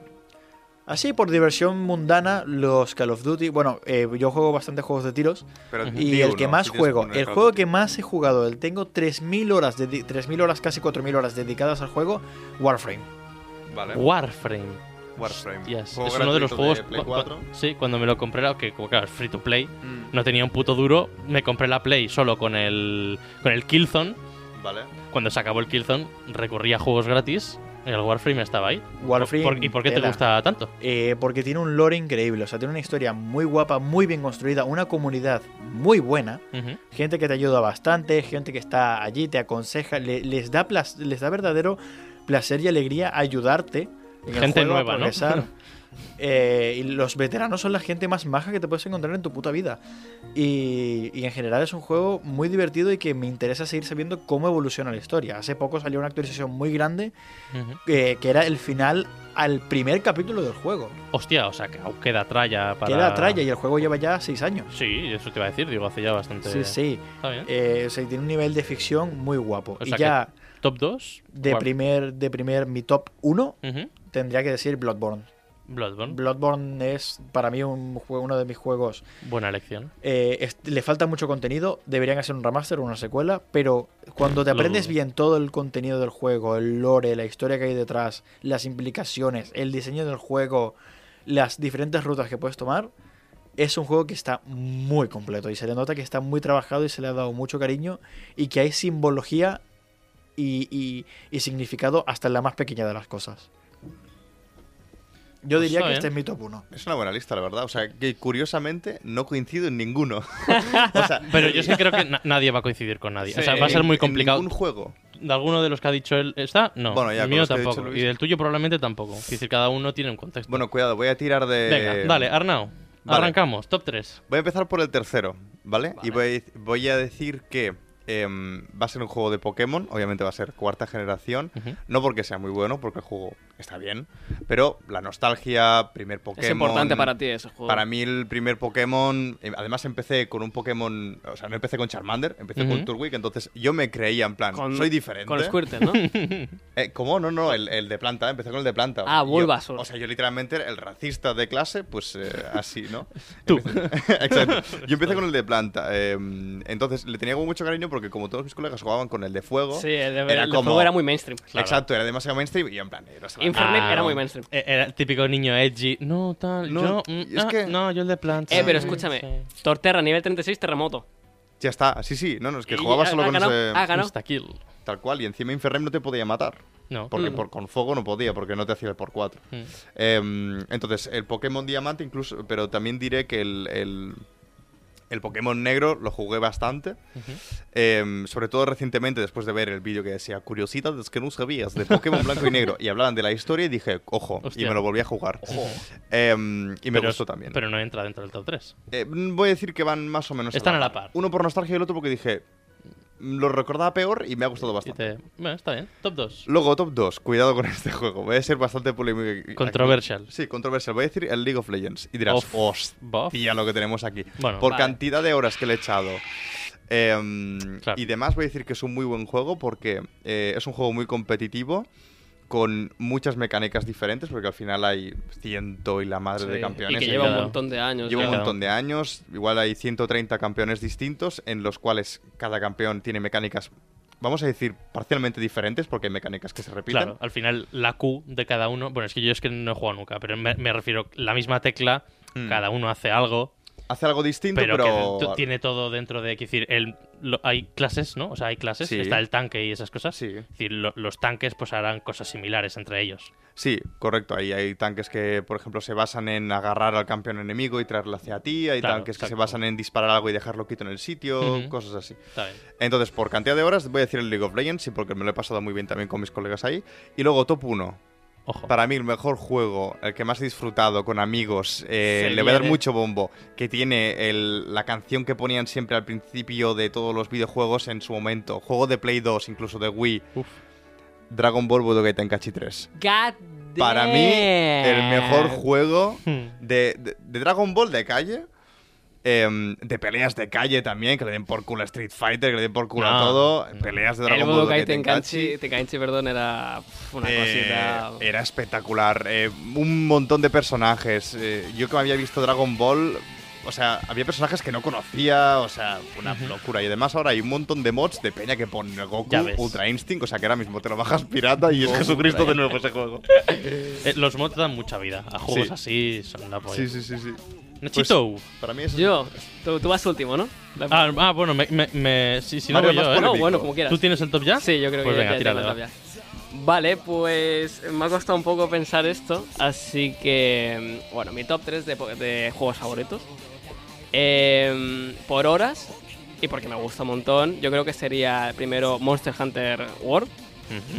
Así, por diversión mundana, los Call of Duty. Bueno, eh, yo juego bastante juegos de tiros. Pero Y el que más si juego, el juego Duty. que más he jugado, el tengo 3.000 horas, dedi- 3.000 horas, casi 4.000 horas dedicadas al juego, Warframe. Vale. Warframe. Warframe. Yes. Es uno de los juegos. Play cu- cu- 4. sí, cuando me lo compré, que como claro, es free to play. Mm, No tenía un puto duro. Me compré la Play solo con el, con el Killzone. Vale. Cuando se acabó el Killzone, recurría a juegos gratis. El Warframe estaba ahí. Warframe. ¿Por- ¿Y por qué te gusta tanto? Eh, porque tiene un lore increíble, o sea, tiene una historia muy guapa, muy bien construida, una comunidad muy buena, gente que te ayuda bastante, gente que está allí, te aconseja, le- les, da les da verdadero placer y alegría ayudarte. En el Gente a nueva, ¿no? (laughs) Eh, y los veteranos son la gente más maja que te puedes encontrar en tu puta vida. Y, y en general es un juego muy divertido y que me interesa seguir sabiendo cómo evoluciona la historia. Hace poco salió una actualización muy grande eh, que era el final al primer capítulo del juego. Hostia, o sea, que aún queda tralla para. Queda tralla y el juego lleva ya seis años. Sí, eso te iba a decir, digo, hace ya bastante. Sí, sí. Está bien. Eh, o sea, tiene un nivel de ficción muy guapo. O y ya Top 2. de primer, de primer, mi top 1 tendría que decir Bloodborne. Bloodborne. Bloodborne es para mí un juego, uno de mis juegos. Buena elección. eh, es- le falta mucho contenido, deberían hacer un remaster o una secuela, pero cuando te aprendes bien todo el contenido del juego, el lore, la historia que hay detrás, las implicaciones, el diseño del juego, las diferentes rutas que puedes tomar, es un juego que está muy completo y se le nota que está muy trabajado y se le ha dado mucho cariño y que hay simbología y, y- y significado hasta en la más pequeña de las cosas. Yo Pues diría que bien. este es mi top 1. Es una buena lista, la verdad. O sea, que curiosamente no coincido en ninguno. (laughs) o sea, Pero yo sí creo que na- nadie va a coincidir con nadie. O sea, va a ser muy en complicado. ningún juego. ¿De alguno de los que ha dicho él está? No. Bueno, ya, el con mío tampoco. Luis. Y del tuyo probablemente tampoco. Es decir, cada uno tiene un contexto. Bueno, cuidado, voy a tirar de. Venga, dale, Arnau. Vale. Arrancamos, top 3. Voy a empezar por el tercero, ¿vale? Y voy, voy a decir que em, va a ser un juego de Pokémon, obviamente va a ser cuarta generación, no porque sea muy bueno, porque el juego está bien, pero la nostalgia, primer Pokémon... Es importante para ti ese juego. Para mí el primer Pokémon, eh, además empecé con un Pokémon, o sea, no empecé con Charmander, empecé con Turtwig, entonces yo me creía en plan, Con- soy diferente. Con Squirtle, ¿no? (laughs) Eh, ¿Cómo? No, no, el, el de planta, empecé con el de planta. Ah, Bulbasaur. O sea, yo literalmente el racista de clase, pues eh, así, ¿no? (laughs) Tú. (laughs) Exacto. Yo empecé con el de planta. eh, entonces le tenía mucho cariño porque como todos mis colegas jugaban con el de fuego. Sí, el, de, Era el de como- juego era muy mainstream. Exacto, era demasiado mainstream y en plan, eh, Infernet Ah, era muy mainstream. Eh, Era el típico niño edgy. No, tal. No, yo. mm, es ah, que- No, yo el de planta. Eh, pero escúchame. sí. Torterra, nivel 36, terremoto. Ya está, sí, sí, no, no, es que Y jugaba ha- solo con ganado- ese... ganado. Insta-kill. Tal cual, y encima Inferrem no te podía matar. No. Porque Mm. por, con fuego no podía, porque no te hacía el por 4. Mm. entonces, el Pokémon Diamante incluso, pero también diré que el, el, el Pokémon Negro lo jugué bastante. Em, sobre todo recientemente, después de ver el vídeo que decía curiosidades que no sabías de Pokémon Blanco y Negro, y hablaban de la historia y dije, ojo, Hostia. y me lo volví a jugar. Em, y me Pero- gustó también. Pero no entra dentro del top 3. Eh, voy a decir que van más o menos Están a la par. Uno por nostalgia y el otro porque dije, lo recordaba peor y me ha gustado Y bastante. te- Bueno, está bien. Top 2. Luego, top 2, cuidado con este juego. Voy a ser bastante polémico. aquí. Controversial. Sí, controversial. Voy a decir el League of Legends. Y dirás, Buff. hostia, lo que tenemos aquí. Bueno, Por vale. cantidad de horas que le he echado. em, Claro. Y demás, voy a decir que es un muy buen juego porque eh, es un juego muy competitivo. Con muchas mecánicas diferentes, porque al final hay ciento y la madre Sí, de y Y campeones. que en lleva un montón de años. Lleva un montón de años, igual hay 130 campeones distintos, en los cuales cada campeón tiene mecánicas, vamos a decir, parcialmente diferentes, porque hay mecánicas que se repiten. Claro, al final la Q de cada uno. Bueno, es que yo es que no he jugado nunca, pero me, me refiero la misma tecla, Mm. cada uno hace algo, Hace algo distinto, pero, pero... que tiene todo dentro de. decir, el, lo- hay clases, ¿no? O sea, hay clases, Sí. está el tanque y esas cosas. Sí. Es decir, lo- los tanques pues harán cosas similares entre ellos. Sí, correcto. Ahí hay tanques que, por ejemplo, se basan en agarrar al campeón enemigo y traerlo hacia ti. Hay Claro, tanques que se basan en disparar algo y dejarlo quito en el sitio, cosas así. Está bien. Entonces, por cantidad de horas, voy a decir el League of Legends, sí, porque me lo he pasado muy bien también con mis colegas ahí. Y luego, top 1. Ojo. Para mí, el mejor juego, el que más he disfrutado con amigos, eh, le voy a dar mucho bombo, que tiene el- la canción que ponían siempre al principio de todos los videojuegos en su momento. Juego de Play 2, incluso de Wii. Uf. Dragon Ball Budokai Tenkaichi 3. God Para mí, el mejor juego Hmm. de, de- de Dragon Ball de calle. Em, de peleas de calle también, que le den por culo a Street Fighter, que le den por culo a todo. Peleas de El Dragon Ball Tenkaichi. Tenkaichi, perdón, era una Eh, cosita... era espectacular. eh, un montón de personajes. eh, yo que me había visto Dragon Ball. O sea, había personajes que no conocía. O sea, una locura. Y además ahora hay un montón de mods de peña que pone Goku. Ultra Instinct. O sea, que ahora mismo te lo bajas pirata y es Jesucristo de nuevo ese juego. Los mods dan mucha vida. A juegos Sí. así son la polla. Sí, sí, sí, sí. Nachito. Para mí es. Yo, tú, tú vas último, ¿no? La- Ah, ah, bueno, me, me, me- si, si no Mario, voy yo, más ¿eh? no, bueno, como quieras. ¿Tú tienes el top ya? Sí, yo creo Pues que venga, ya tírale, tengo va. el top ya. Vale, pues me ha costado un poco pensar esto, así que, bueno, mi top 3 de, po- de juegos favoritos. Em, por horas, y porque me gusta un montón, yo creo que sería primero Monster Hunter World.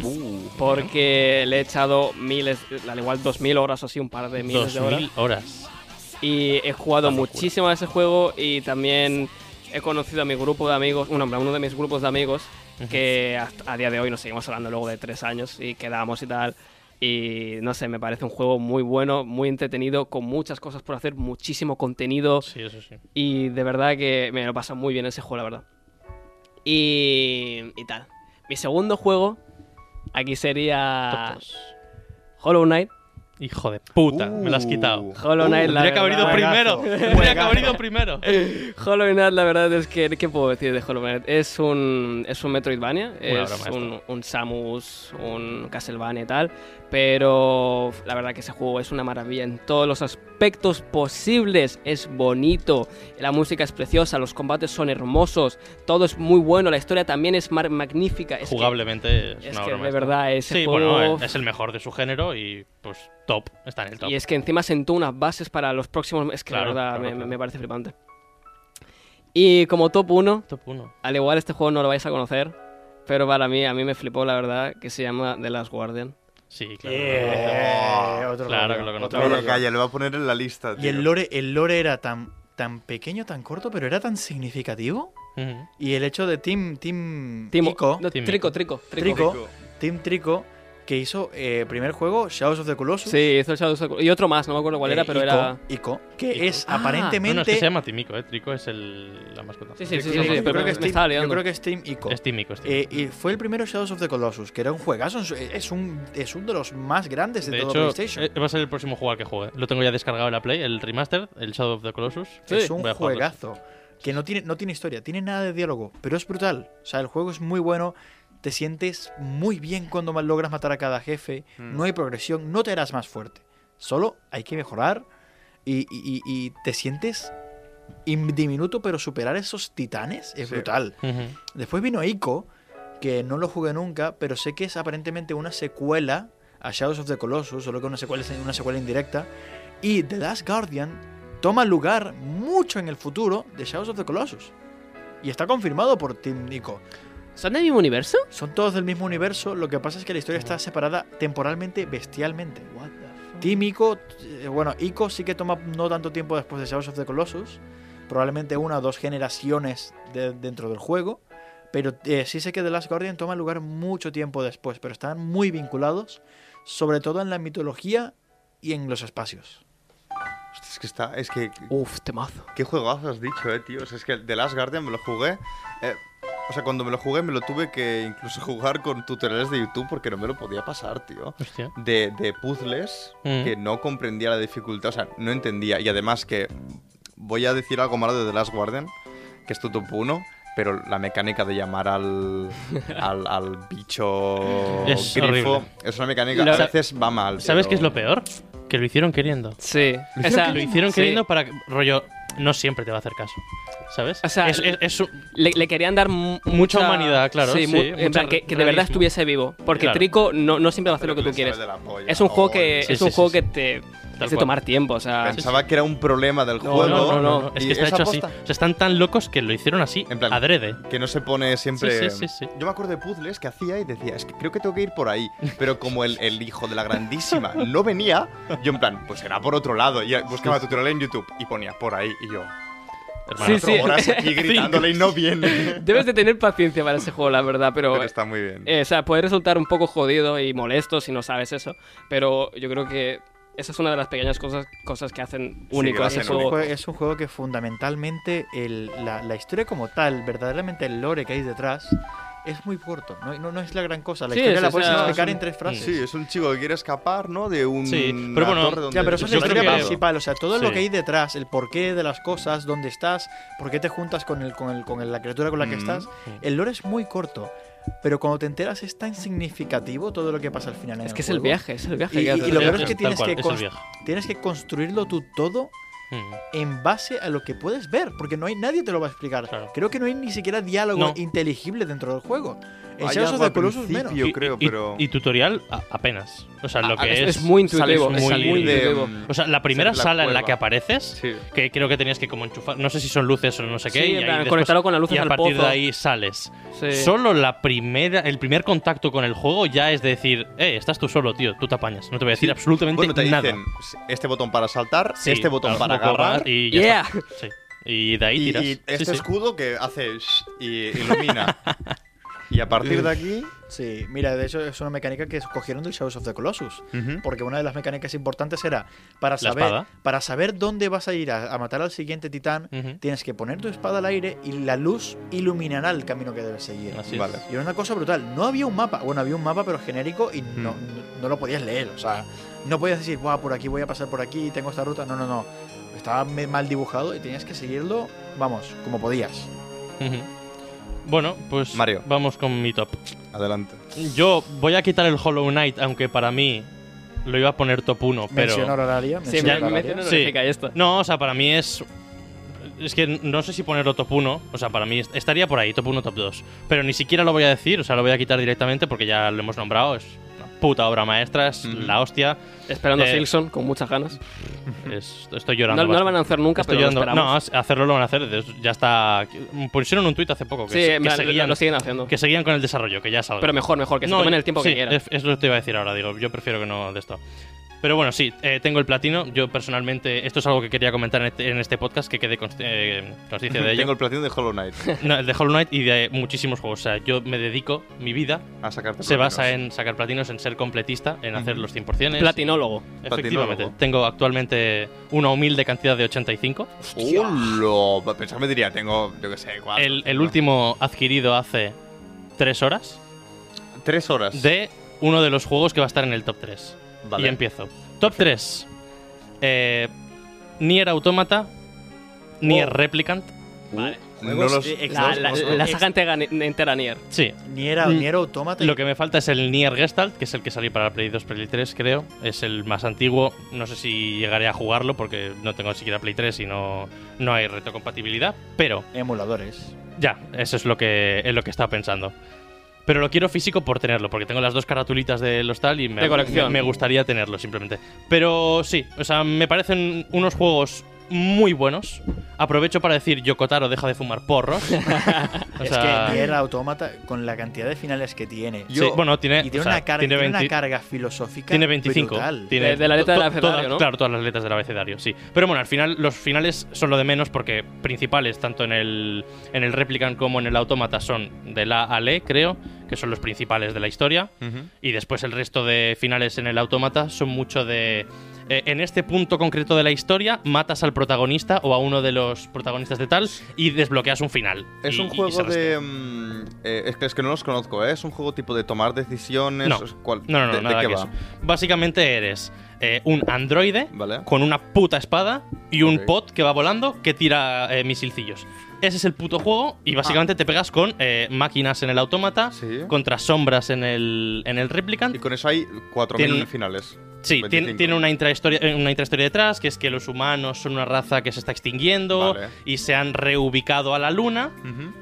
Uh, porque le he echado miles, al igual 2000 horas o así, un par de miles de horas. 2000 horas. Y he jugado muchísimo a ese juego y también he conocido a mi grupo de amigos, bueno, a uno de mis grupos de amigos, que a día de hoy nos seguimos hablando luego de tres años y quedamos y tal. Y no sé, me parece un juego muy bueno, muy entretenido, con muchas cosas por hacer, muchísimo contenido. Sí, eso sí. Y de verdad que me lo pasa muy bien ese juego, la verdad. Y, y tal. Mi segundo juego, aquí sería. Hollow Knight. Hijo de puta, me lo has quitado. Uh. Hollow Knight, la Tendría que haber ido verdad- primero. Tendría que haber ido primero. (laughs) Hollow Knight, la verdad es que, ¿qué puedo decir de Hollow Knight? Es un, es un Metroidvania, Una es un, un Samus, un Castlevania y tal, pero la verdad que ese juego es una maravilla en todos los aspectos posibles. Es bonito, la música es preciosa, los combates son hermosos, todo es muy bueno, la historia también es magnífica. Es que- Jugablemente es, es una que de verdad ese Sí, juego... bueno, es el mejor de su género y pues top, está en el top. Y es que encima sentó unas bases para los próximos... Es que Claro, la verdad claro, me, claro. me parece flipante. Y como top 1, top 1. Al igual este juego no lo vais a conocer, pero para mí, a mí me flipó la verdad, que se llama The Last Guardian. Sí, claro. Eh, otro Claro rollo, que lo conozco. otro rollo. calla, le voy a poner en la lista. Y el lore, el lore era tan, tan pequeño, tan corto, pero era tan significativo. Y el hecho de Team, team Timo- Ico, no, Team Trico, Ico. Trico, Trico. Trico, Team Trico, que hizo eh, primer juego, Shadows of the Colossus. Sí, hizo el Shadow of the Colossus. Y otro más, no me acuerdo cuál era, eh, pero Ico, era... Ico, que Ico. es Ah, No, no, es aparentemente. que se llama Timico, ¿eh? Trico es el, la mascota. Sí, sí, sí, yo sí, creo sí, pero que me, es me Team- yo creo que es Team Ico. Es Tímico, es Eh, y fue el primero Shadows of the Colossus, que era un juegazo, es- es un, es uno de los más grandes de, de todo hecho, PlayStation. eh, va a ser el próximo juego al que juegue. Lo tengo ya descargado en la Play, el remaster, el Shadow of the Colossus. sí, es un juegazo. Que no tiene, no tiene historia, tiene nada de diálogo, pero es brutal. O sea, el juego es muy bueno, te sientes muy bien cuando logras matar a cada jefe, Mm. no hay progresión, no te harás más fuerte. Solo hay que mejorar y, y- te sientes in- diminuto, pero superar esos titanes es Sí. brutal. Después vino Ico, que no lo jugué nunca, pero sé que es aparentemente una secuela a Shadows of the Colossus, solo que una secuela, una secuela indirecta. Y The Last Guardian toma lugar mucho en el futuro de Shadows of the Colossus. Y está confirmado por Team Ico. ¿Son del mismo universo? Son todos del mismo universo, lo que pasa es que la historia está separada temporalmente, bestialmente. Team Ico, eh, bueno, Ico sí que toma no tanto tiempo después de Shadows of the Colossus, probablemente una o dos generaciones de- dentro del juego, pero eh, sí sé que The Last Guardian toma lugar mucho tiempo después, pero están muy vinculados, sobre todo en la mitología y en los espacios. Es que está. Es que. Uf, temazo. Qué juegazo has dicho, eh, tío. O sea, es que The Last Guardian me lo jugué. eh, o sea, cuando me lo jugué, me lo tuve que incluso (laughs) jugar con tutoriales de YouTube porque no me lo podía pasar, tío. Hostia. De, de puzzles Mm. que no comprendía la dificultad, o sea, no entendía. Y además que voy a decir algo malo de The Last Guardian, que es tu top 1, pero la mecánica de llamar al, (laughs) al, al bicho Es grifo horrible. es una mecánica Lo- a veces va mal. ¿Sabes pero- qué es lo peor? Que lo hicieron queriendo. Sí. Lo O sea, hicieron, lo hicieron sí. queriendo para que- rollo. No siempre te va a hacer caso. ¿Sabes? O sea, es, es- es un- Le, le querían dar mu- Mucha mucha humanidad, claro, Sí, sí, mu- en mucha plan, que, que de verdad estuviese vivo. Porque Claro. Trico no, no siempre va a hacer pero lo que tú quieres. polla. Es un juego que, Sí, es sí, un sí, juego sí. que te cual. tomar tiempo. O sea, Pensaba que era un problema del No, juego. no, no, no. Es que está hecho así. O sea, están tan locos que lo hicieron así, En plan, adrede. Que no se pone siempre. Sí, sí, sí, sí. Yo me acuerdo de puzzles que hacía y decía, es que creo que tengo que ir por ahí. Pero como el, el hijo de la grandísima no venía, yo en plan, pues será por otro lado. Y buscaba tutorial en YouTube y ponía por ahí. Y yo, Hermano. Sí, sí. horas aquí (laughs) gritándole y no viene. (laughs) debes de tener paciencia para ese juego, la verdad. Pero, Pero está muy bien. eh, o sea, puede resultar un poco jodido y molesto si no sabes eso. Pero yo creo que esa es una de las pequeñas cosas, cosas que hacen Sí, único que a lo ese juego. jue- es un juego que fundamentalmente el- la, la historia como tal, verdaderamente el lore que hay detrás, es muy corto. No, no, no es la gran cosa. La Sí, historia es- la puedes sea, explicar en tres frases. Sí, es un chico que quiere escapar, ¿no? De un. Sí, pero bueno, donde Ya, pero eso es la historia principal, o sea, todo Sí. lo que hay detrás, el porqué de las cosas, dónde estás, por qué te juntas con, el, con, el, con el- la criatura con la que Mm. estás. El lore es muy corto, pero cuando te enteras es tan significativo todo lo que pasa al final en Es el que es el juego. viaje, es el viaje Y- que y- y lo peor es que tienes cual, que es. Tienes que construirlo tú todo En base a lo que puedes ver, porque no hay nadie te lo va a explicar. Claro. Creo que no hay ni siquiera diálogo No. inteligible dentro del juego. En Hay Shadows of the Colossus menos. Y- creo, y, pero. y tutorial a- apenas. O sea, lo Ah, que es, es. muy intuitivo, es muy muy de, intuitivo. mm, O sea, la primera la sala en la que apareces, Sí. que creo que tenías que como enchufar, no sé si son luces o no sé qué, Sí, y ahí después- conectarlo con las luces y a al partir pozo. de ahí sales. Sí. Solo la primera, el primer contacto con el juego ya es decir, eh, estás tú solo, tío, tú te apañas. No te voy a decir Sí. absolutamente Bueno, te nada. dicen este botón para saltar, Sí, este botón claro, para agarrar Y ya Yeah. está. Sí. Y de ahí tiras. y Sí, este sí. escudo que hace y ilumina. (laughs) y a partir de aquí. Sí, mira, de hecho es una mecánica que escogieron del Shadows of the Colossus. Ujú. Porque una de las mecánicas importantes era para saber, para saber dónde vas a ir a, a matar al siguiente titán, Ujú. tienes que poner tu espada al aire y la luz iluminará el camino que debes seguir. Así es. Vale. Y era una cosa brutal. No había un mapa. Bueno, había un mapa, pero genérico y no, no, no lo podías leer. O sea, no podías decir, Buah, por aquí voy a pasar por aquí, tengo esta ruta. No, no, no. Estaba mal dibujado y tenías que seguirlo, vamos, como podías. Ujú. Bueno, pues Mario. vamos con mi top. Adelante. Yo voy a quitar el Hollow Knight, aunque para mí lo iba a poner top 1, pero... Mención honoraria. Sí, mención me, honoraria. mención Sí. esto. No, o sea, para mí es... Es que no sé si ponerlo top 1, o sea, para mí est- estaría por ahí, top 1, top 2. Pero ni siquiera lo voy a decir, o sea, lo voy a quitar directamente porque ya lo hemos nombrado, es puta obra maestra, es la hostia. Esperando a Eh, Silson con muchas ganas. es- estoy No, llorando. no lo van a hacer nunca, Estoy pero lo llorando. No, esperamos. hacerlo lo van a hacer, ya está... Pusieron un tuit hace poco que, sí, que seguían, lo siguen haciendo. que seguían con el desarrollo, que ya salga. Pero mejor, mejor, que se No, tomen el tiempo sí, que quieran. Es, es lo que te iba a decir ahora, digo, yo prefiero que no de esto. Pero bueno, sí, eh, tengo el platino. Yo personalmente, esto es algo que quería comentar en este, en este podcast, que quede const- eh, de (laughs) ello. Tengo el platino de Hollow Knight. (laughs) No, el de Hollow Knight y de muchísimos juegos. O sea, yo me dedico, mi vida A sacarte se platinos. basa en sacar platinos, en ser completista, en hacer los 100%. Platinólogo. Efectivamente. Platinólogo. Tengo actualmente una humilde cantidad de 85. ¡Hola! Pensaba que me diría, tengo, yo qué sé, cuatro. El, el último adquirido hace 3 horas Tres horas. de uno de los juegos que va a estar en el top 3. Vale. Y empiezo. Top 3. Eh, Nier Automata, Nier Oh. Replicant, Uh, no los. eh, La, saga entera, entera Nier. Sí. Nier, Mm. Nier Automata. Lo que me falta es el Nier Gestalt, que es el que salió para Play 2, Play 3, creo. Es el más antiguo. No sé si llegaré a jugarlo porque no tengo siquiera Play 3 y no, no hay retrocompatibilidad. Pero Emuladores. ya, eso es lo que, es lo que estaba pensando. Pero lo quiero físico por tenerlo, porque tengo las dos caratulitas de los tal y me, De colección. me- me gustaría tenerlo simplemente. Pero sí, o sea, me parecen unos juegos muy buenos. Aprovecho para decir, Yokotaro, deja de fumar porros. (laughs) O es que Nier Automata, con la cantidad de finales que tiene. sí, bueno, tiene, y tiene, o sea, una, carga, tiene tiene una 20 carga filosófica. Tiene 25. brutal. Tiene De- de la letra del abecedario, todas- ¿no? Claro, todas las letras del abecedario, sí. Pero bueno, al final los finales son lo de menos porque principales, tanto en el, en el Replicant como en el Autómata, son de la a la, creo, que son los principales de la historia. Y después el resto de finales en el Autómata son mucho de... eh, en este punto concreto de la historia, matas al protagonista o a uno de los protagonistas de tal y desbloqueas un final. Es Y- un juego de. mm, eh, es, que, es que no los conozco, ¿eh? Es un juego tipo de tomar decisiones. No, ¿cuál- no, no, no, de, qué va? Básicamente eres eh, un androide Vale. con una puta espada y un Ok. pot que va volando que tira misilcillos. Ese es el puto juego y básicamente te pegas con máquinas en el autómata, Sí. contra sombras en el, en el replicant. Y con eso hay 4.000 Tiene- finales. Sí, tiene, 25. tiene una, intrahistoria, eh, una intrahistoria detrás, que es que los humanos son una raza que se está extinguiendo Vale. y se han reubicado a la luna.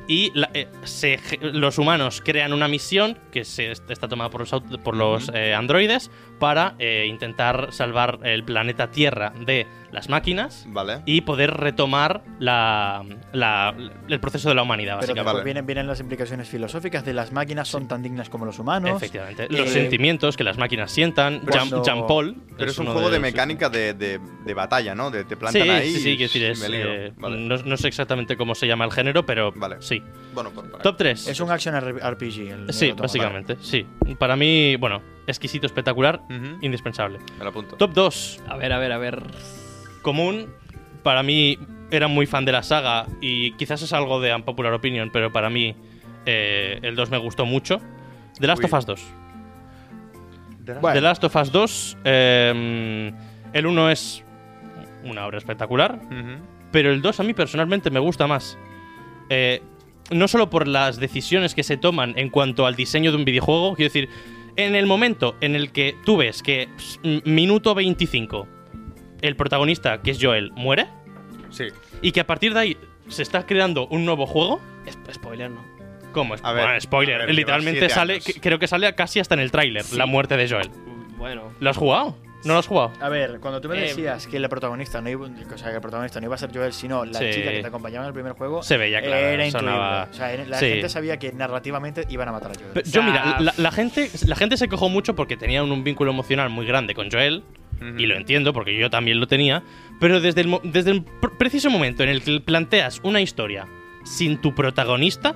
Y la- eh, se los humanos crean una misión que se est- está tomada por los, por los eh, androides para eh, intentar salvar el planeta Tierra de las máquinas Vale. y poder retomar la, la- el proceso de la humanidad, Pero básicamente. Vale. vienen, vienen las implicaciones filosóficas de las máquinas son tan dignas como los humanos. Efectivamente. Los Eh, sentimientos que las máquinas sientan. Jean, cuando- Jean Paul. Pero es un juego de, mecánica de, de- de batalla, ¿no? De, te plantan Sí, ahí. sí, sí, y quiero decir, es, eh, Vale. no, no sé exactamente cómo se llama el género, pero Vale. sí. Bueno, pues, vale. Top 3. Es un action RPG. El Sí, básicamente, sí. Para mí, bueno, exquisito, espectacular, indispensable. Me lo apunto. Top 2. A ver, a ver, a ver. Común. Para mí, era muy fan de la saga y quizás es algo de unpopular opinion, pero para mí eh, el 2 me gustó mucho. The Last Uy. of Us 2. Bueno, The Last of Us 2, eh, el 1 es una obra espectacular, pero el 2 a mí personalmente me gusta más. Eh, no solo por las decisiones que se toman en cuanto al diseño de un videojuego, quiero decir, en el momento en el que tú ves que minuto 25 el protagonista, que es Joel, muere, Sí. y que a partir de ahí se está creando un nuevo juego, Sp- spoiler, ¿no? ¿cómo es? A ver, Bueno, spoiler, a ver, lleva literalmente siete sale, años. que- creo que sale casi hasta en el tráiler, Sí. la muerte de Joel. Bueno. ¿Lo has jugado? ¿No lo has jugado? A ver, cuando tú me Eh, decías que la protagonista no iba, o sea, que el protagonista no iba a ser Joel, sino la Sí. chica que te acompañaba en el primer juego, Se veía claro, era sonaba- O sea, la Sí. gente sabía que narrativamente iban a matar a Joel. Pero yo, mira, la, la gente, la gente se quejó mucho porque tenía un, un vínculo emocional muy grande con Joel. Y lo entiendo porque yo también lo tenía. Pero desde el, mo- desde el pr- preciso momento en el que planteas una historia sin tu protagonista,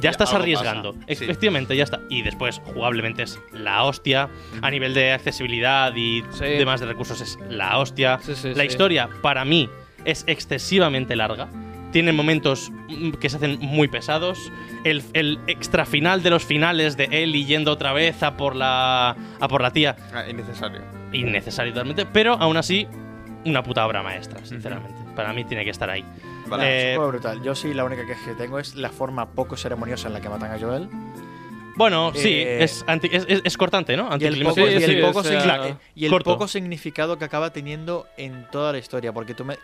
ya, estás arriesgando. pasa, sí. Efectivamente, ya está. Y después, jugablemente es la hostia. A nivel de accesibilidad y Sí. demás de recursos es la hostia. Sí, sí, la sí. historia, para mí, es excesivamente larga. Tiene momentos mm, que se hacen muy pesados. El, el extra final de los finales de Ellie yendo otra vez a por la, a por la tía Ah, innecesario. innecesario totalmente, pero aún así, una puta obra maestra, sinceramente. Para mí tiene que estar ahí. Vale. Eh, Es un juego brutal. Yo sí, la única queja que tengo es la forma poco ceremoniosa en la que matan a Joel. bueno, sí, eh, es, anti- es, es- es cortante, ¿no? Y el poco, Anticlimático. y el sí, poco o sea, signi- y el corto. poco significado que acaba teniendo en toda la historia. Porque tú me.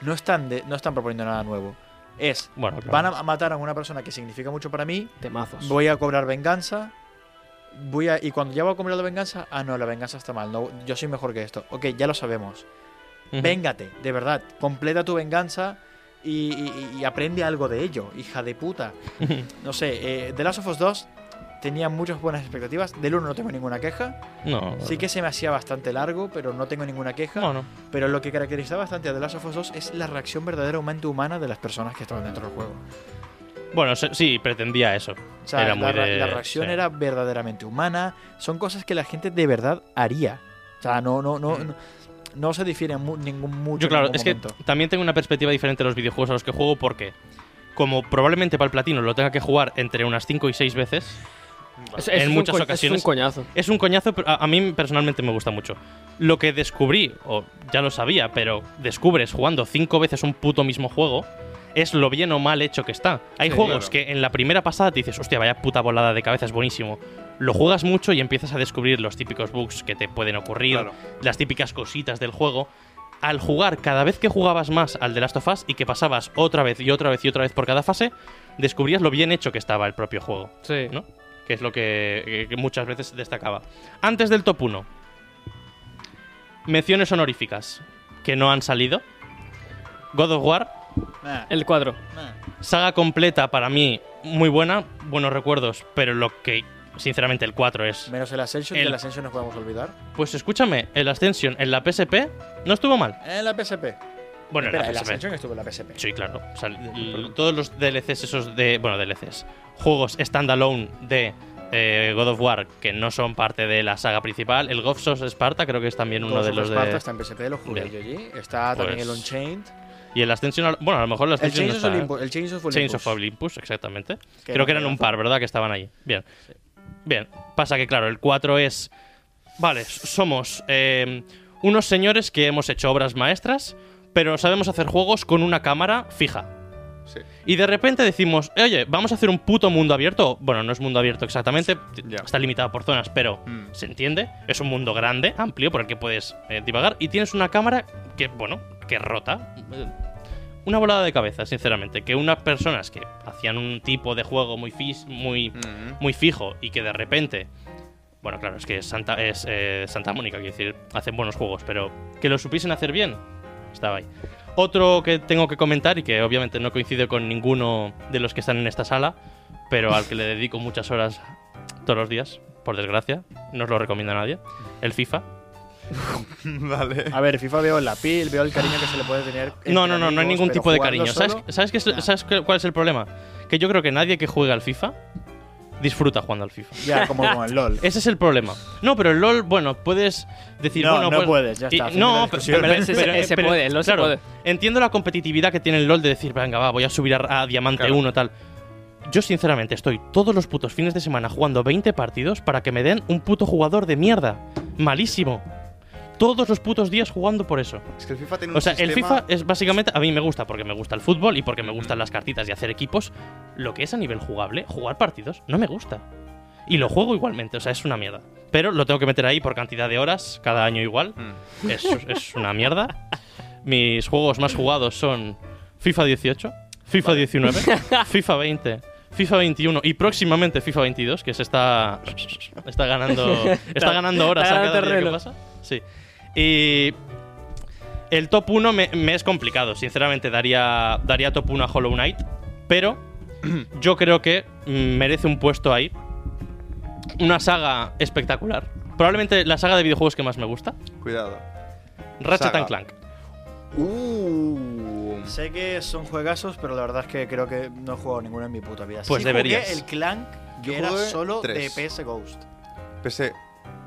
No están, de- no están proponiendo nada nuevo. Es. Bueno, claro. Van a matar a una persona que significa mucho para mí. Temazos. Voy a cobrar venganza. Voy a, y cuando ya voy a cobrar la venganza, ah, no, la venganza está mal. No, yo soy mejor que esto. Ok, ya lo sabemos. Ujú. Véngate, de verdad. Completa tu venganza y, y- y aprende algo de ello, hija de puta. (laughs) No sé, eh, The Last of Us 2 tenía muchas buenas expectativas. Del 1 no tengo ninguna queja. No. Sí que se me hacía bastante largo, pero no tengo ninguna queja. Bueno, Pero lo que caracteriza bastante a The Last of Us 2 es la reacción verdaderamente humana de las personas que estaban dentro del juego. bueno, sí, pretendía eso. O sea, Era la, muy ra- de- la reacción sí. era verdaderamente humana. Son cosas que la gente de verdad haría. O sea, no, no, no, no, no se difieren mu- ningún mucho. Yo, en claro, ningún es que momento. también tengo una perspectiva diferente de los videojuegos a los que juego porque, como probablemente para el platino lo tenga que jugar entre unas 5 y 6 veces, Es- en es muchas ocasiones- Es un coñazo. Es un coñazo, pero a, a mí personalmente me gusta mucho. Lo que descubrí, o ya lo sabía, pero descubres jugando cinco veces un puto mismo juego, es lo bien o mal hecho que está. Hay Sí, juegos claro. que en la primera pasada te dices, hostia, vaya puta volada de cabeza, es buenísimo. Lo juegas mucho y empiezas a descubrir los típicos bugs que te pueden ocurrir, Claro. las típicas cositas del juego. Al jugar, cada vez que jugabas más al The Last of Us y que pasabas otra vez y otra vez y otra vez por cada fase, descubrías lo bien hecho que estaba el propio juego. Sí. ¿no? Que es lo que, que- que muchas veces destacaba. Antes del top 1, menciones honoríficas que no han salido. God of War, Nah, El cuadro. nah. saga completa para mí muy buena, buenos recuerdos, pero lo que sinceramente el 4 es... Menos el Ascension, El- que el Ascension nos podemos olvidar. Pues escúchame, el Ascension en la PSP no estuvo mal. En la PSP. Bueno, en Espera, la el. Ascension estuvo en la PSP. Sí, claro. O sea, l- todos los DLCs esos de... Bueno, DLCs. Juegos standalone de eh, God of War que no son parte de la saga principal. El Ghost of Sparta creo que es también uno Ghost de los Sparta de... está en PSP, lo jugué yo allí. Está también el Pues- Unchained. Y el Ascension... Bueno, a lo mejor el El Ascension Chains no of ¿eh? Olympus. El Chains of Olympus. Chains of Olympus, exactamente. Creo que era eran un par, ¿verdad? Que estaban ahí. Bien. Bien. Pasa que, claro, el 4 es. Vale, somos eh, unos señores que hemos hecho obras maestras, pero sabemos hacer juegos con una cámara fija. Sí. Y de repente decimos, "Eh, oye, vamos a hacer un puto mundo abierto. Bueno, no es mundo abierto exactamente, está limitado por zonas, pero Mm. se entiende. Es un mundo grande, amplio, por el que puedes eh, divagar. Y tienes una cámara que, bueno, que rota. Una volada de cabeza, sinceramente. Que unas personas que hacían un tipo de juego muy, fis- muy, muy fijo y que de repente. Bueno, claro, es que es Santa, es, eh, Santa Mónica, quiero decir, hacen buenos juegos, pero que lo supiesen hacer bien, estaba ahí. Otro que tengo que comentar y que obviamente no coincide con ninguno de los que están en esta sala, pero al que le dedico muchas horas todos los días, por desgracia, no os lo recomienda nadie, el FIFA. (laughs) vale. A ver, FIFA veo la piel, veo el cariño que se le puede tener. No, no, no, no hay ningún tipo de cariño. ¿Sabes, solo, ¿sabes, qué es- nah. ¿Sabes qué- cuál es el problema? Que yo creo que nadie que juega al FIFA disfruta jugando al FIFA. Ya, como con el LOL. Ese es el problema. No, pero el LOL, bueno, puedes decir, No, bueno, no pues- puedes, ya está, no, pero, Ese- pero- pero- puede, el LOL se puede. entiendo la competitividad que tiene el LOL de decir, venga, va, voy a subir a, a Diamante Claro. 1 tal. Yo sinceramente estoy todos los putos fines de semana jugando 20 partidos para que me den un puto jugador de mierda. Malísimo. Todos los putos días jugando por eso. Es que el FIFA tiene un O sea, el sistema- FIFA es básicamente. A mí me gusta porque me gusta el fútbol y porque me gustan las cartitas y hacer equipos. Lo que es a nivel jugable, jugar partidos, no me gusta. Y lo juego igualmente, o sea, es una mierda. Pero lo tengo que meter ahí por cantidad de horas, cada año igual. Mm. Es, es una mierda. Mis juegos más jugados son FIFA 18, FIFA 19, FIFA 20, FIFA 21 y próximamente FIFA 22, que se está está ganando (laughs) está ganando horas a cada día que pasa. Sí. Y el top 1 me, me es complicado, sinceramente daría daría top 1 a Hollow Knight, pero (clears throat) yo creo que merece un puesto ahí. Una saga espectacular. Probablemente la saga de videojuegos que más me gusta. Cuidado. Ratchet Saga. and Clank. Uh. Sé que son juegazos, pero la verdad es que creo que no he jugado ninguno en mi puta vida. Pues sí deberías. Jugué el Clank, que Yo era solo tres. de PS Ghost. PS.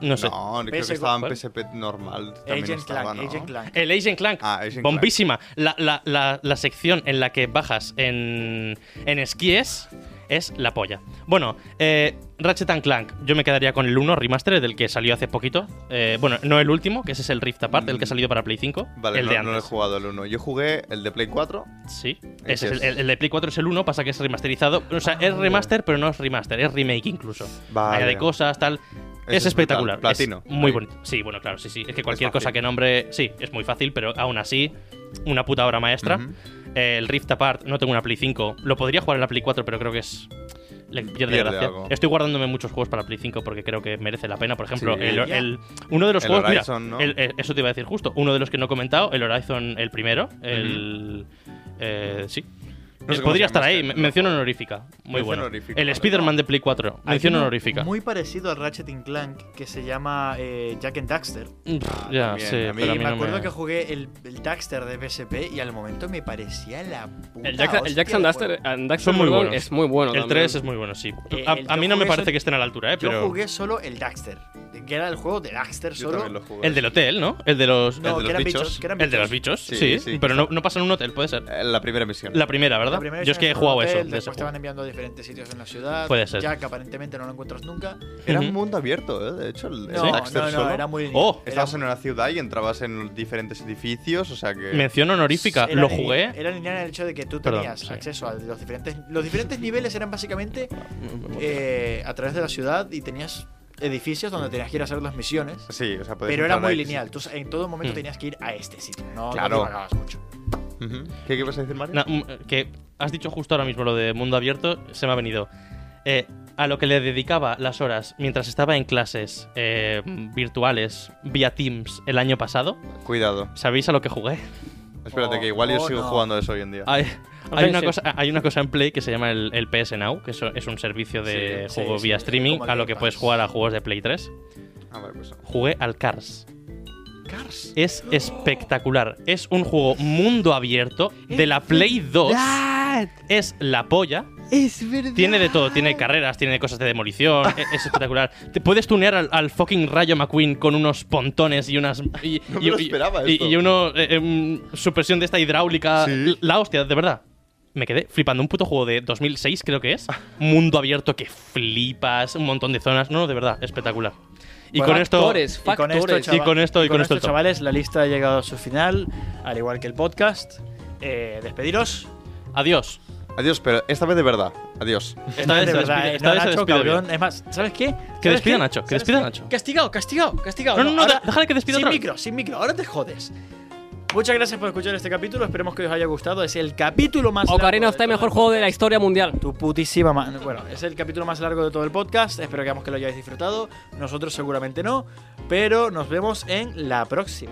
No sé. No, creo PS que estaba en. PSP normal. También Agent estaba, Clank, ¿no? Agent Clank. El Agent Clank. Ah, Agent bombísima. La, la- la- la sección en la que bajas en, en esquíes es la polla. Bueno, eh, Ratchet and Clank, yo me quedaría con el 1 remaster, del que salió hace poquito. Eh, bueno, no el último, que ese es el Rift Apart, el que ha salido para Play 5. Vale, el no, de no he jugado el 1. Yo jugué el de Play 4. Sí, Ese es el, el- de Play 4 es el 1, pasa que es remasterizado. O sea, es remaster, pero no es remaster, es remake incluso. Vale. Añade cosas, tal. Es espectacular. Platino. Es muy bonito. Sí, bueno, claro, sí, sí. Es que cualquier cosa que nombre. Sí, es muy fácil, pero aún así, una puta obra maestra. Eh, el Rift Apart, no tengo una Play 5. Lo podría jugar en la Play 4, pero creo que es. Le pierde, Pierde gracia. algo. Estoy guardándome muchos juegos para Play 5 porque creo que merece la pena. Por ejemplo, Sí. el, uno de los El juegos. mira, Horizon, ¿no? el- eh, eso te iba a decir justo. Uno de los que no he comentado, el Horizon, el primero. El. eh, sí. No sé Eh, Podría estar ahí, este, mención honorífica. Muy Mención bueno. honorífica, el vale. Spider-Man de Play 4, Hay mención honorífica. Muy parecido al Ratchet and Clank que se llama eh, Jack and Daxter. Ah, ya, también, sí, a mí pero a Y mí me no acuerdo me- que jugué el, el Daxter de PSP y al momento me parecía la puta El, Jack, hostia and Daxter Son muy buenos. es muy bueno. El también. 3 es muy bueno, sí. Eh, A, mí no me parece que estén a la altura, ¿eh? Yo Pero. jugué solo el Daxter. que era el juego de Daxter solo. también lo jugué. El del hotel, ¿no? El de los. No, el de los bichos. el de los bichos. Sí. Pero no, no pasa en un hotel, puede ser. La primera misión. La primera, ¿verdad? Primera Yo es que he jugado eso. hotel, de ese Después te van enviando a diferentes sitios en la ciudad. Puede ser. Ya que aparentemente no lo encuentras nunca. Era un mundo abierto, ¿eh? De hecho, el, No, Daxter no, no, solo. era muy Oh, era Estabas muy- en una ciudad y entrabas en diferentes edificios, o sea que... Mención honorífica. Era Lo jugué. Era lineal el hecho de que tú Perdón, tenías sí. acceso a los diferentes. Los diferentes niveles eran básicamente eh, a través de la ciudad y tenías edificios donde tenías que ir a hacer las misiones. Sí, o sea, podías Pero era muy ahí. lineal. Tú en todo momento Mm. tenías que ir a este sitio. No, Claro. no divagabas mucho. ¿Qué, qué ibas a decir, Mario? Mm, que has dicho justo ahora mismo lo de mundo abierto, se me ha venido. Eh, a lo que le dedicaba las horas mientras estaba en clases eh, virtuales vía Teams el año pasado, Cuidado. ¿sabéis a lo que jugué? Espérate, que igual yo oh, sigo no. jugando eso hoy en día. Hay, hay una sí. cosa, hay una cosa en Play que se llama el, el PS Now, que es un servicio de Sí, juego sí, vía sí, streaming a lo que puedes jugar a juegos de Play 3. A ver, pues... Jugué al Cars. Cars. Es espectacular. Es un juego mundo abierto de la Play 2. Es la polla. Es verdad. Tiene de todo, tiene carreras, tiene cosas de demolición, e- es espectacular. Te puedes tunear al, al fucking Rayo McQueen con unos pontones y unas. (laughs) Y, No me lo esperaba y, esto. y uno. eh, em, supresión de esta hidráulica. Sí. La hostia, de verdad. Me quedé flipando. Un puto juego de 2006, creo que es. (laughs) Mundo abierto que flipas, un montón de zonas. No, no, de verdad, espectacular. Y Bueno, con esto. Factores, Y con esto, y con esto- y con esto chavales, la lista ha llegado a su final, al igual que el podcast. Eh, despediros. Adiós. Adiós, pero esta vez de verdad. Adiós. Esta vez de verdad, eh, esta no, vez se Nacho, cabrón. Es más, ¿sabes qué? Que ¿Sabes despida? Nacho, que ¿Sabes despida? Nacho. Castigado, castigado, castigado. No, no, no, déjale que despida Sin micro, sin micro, ahora te jodes. Muchas gracias por escuchar este capítulo, esperemos que os haya gustado. Es el capítulo más largo Ocarina of Time, mejor juego de la historia mundial. Tu putísima ma- Bueno, es el capítulo más largo de todo el podcast. Esperamos que lo hayáis disfrutado. Nosotros seguramente no. Pero nos vemos en la próxima.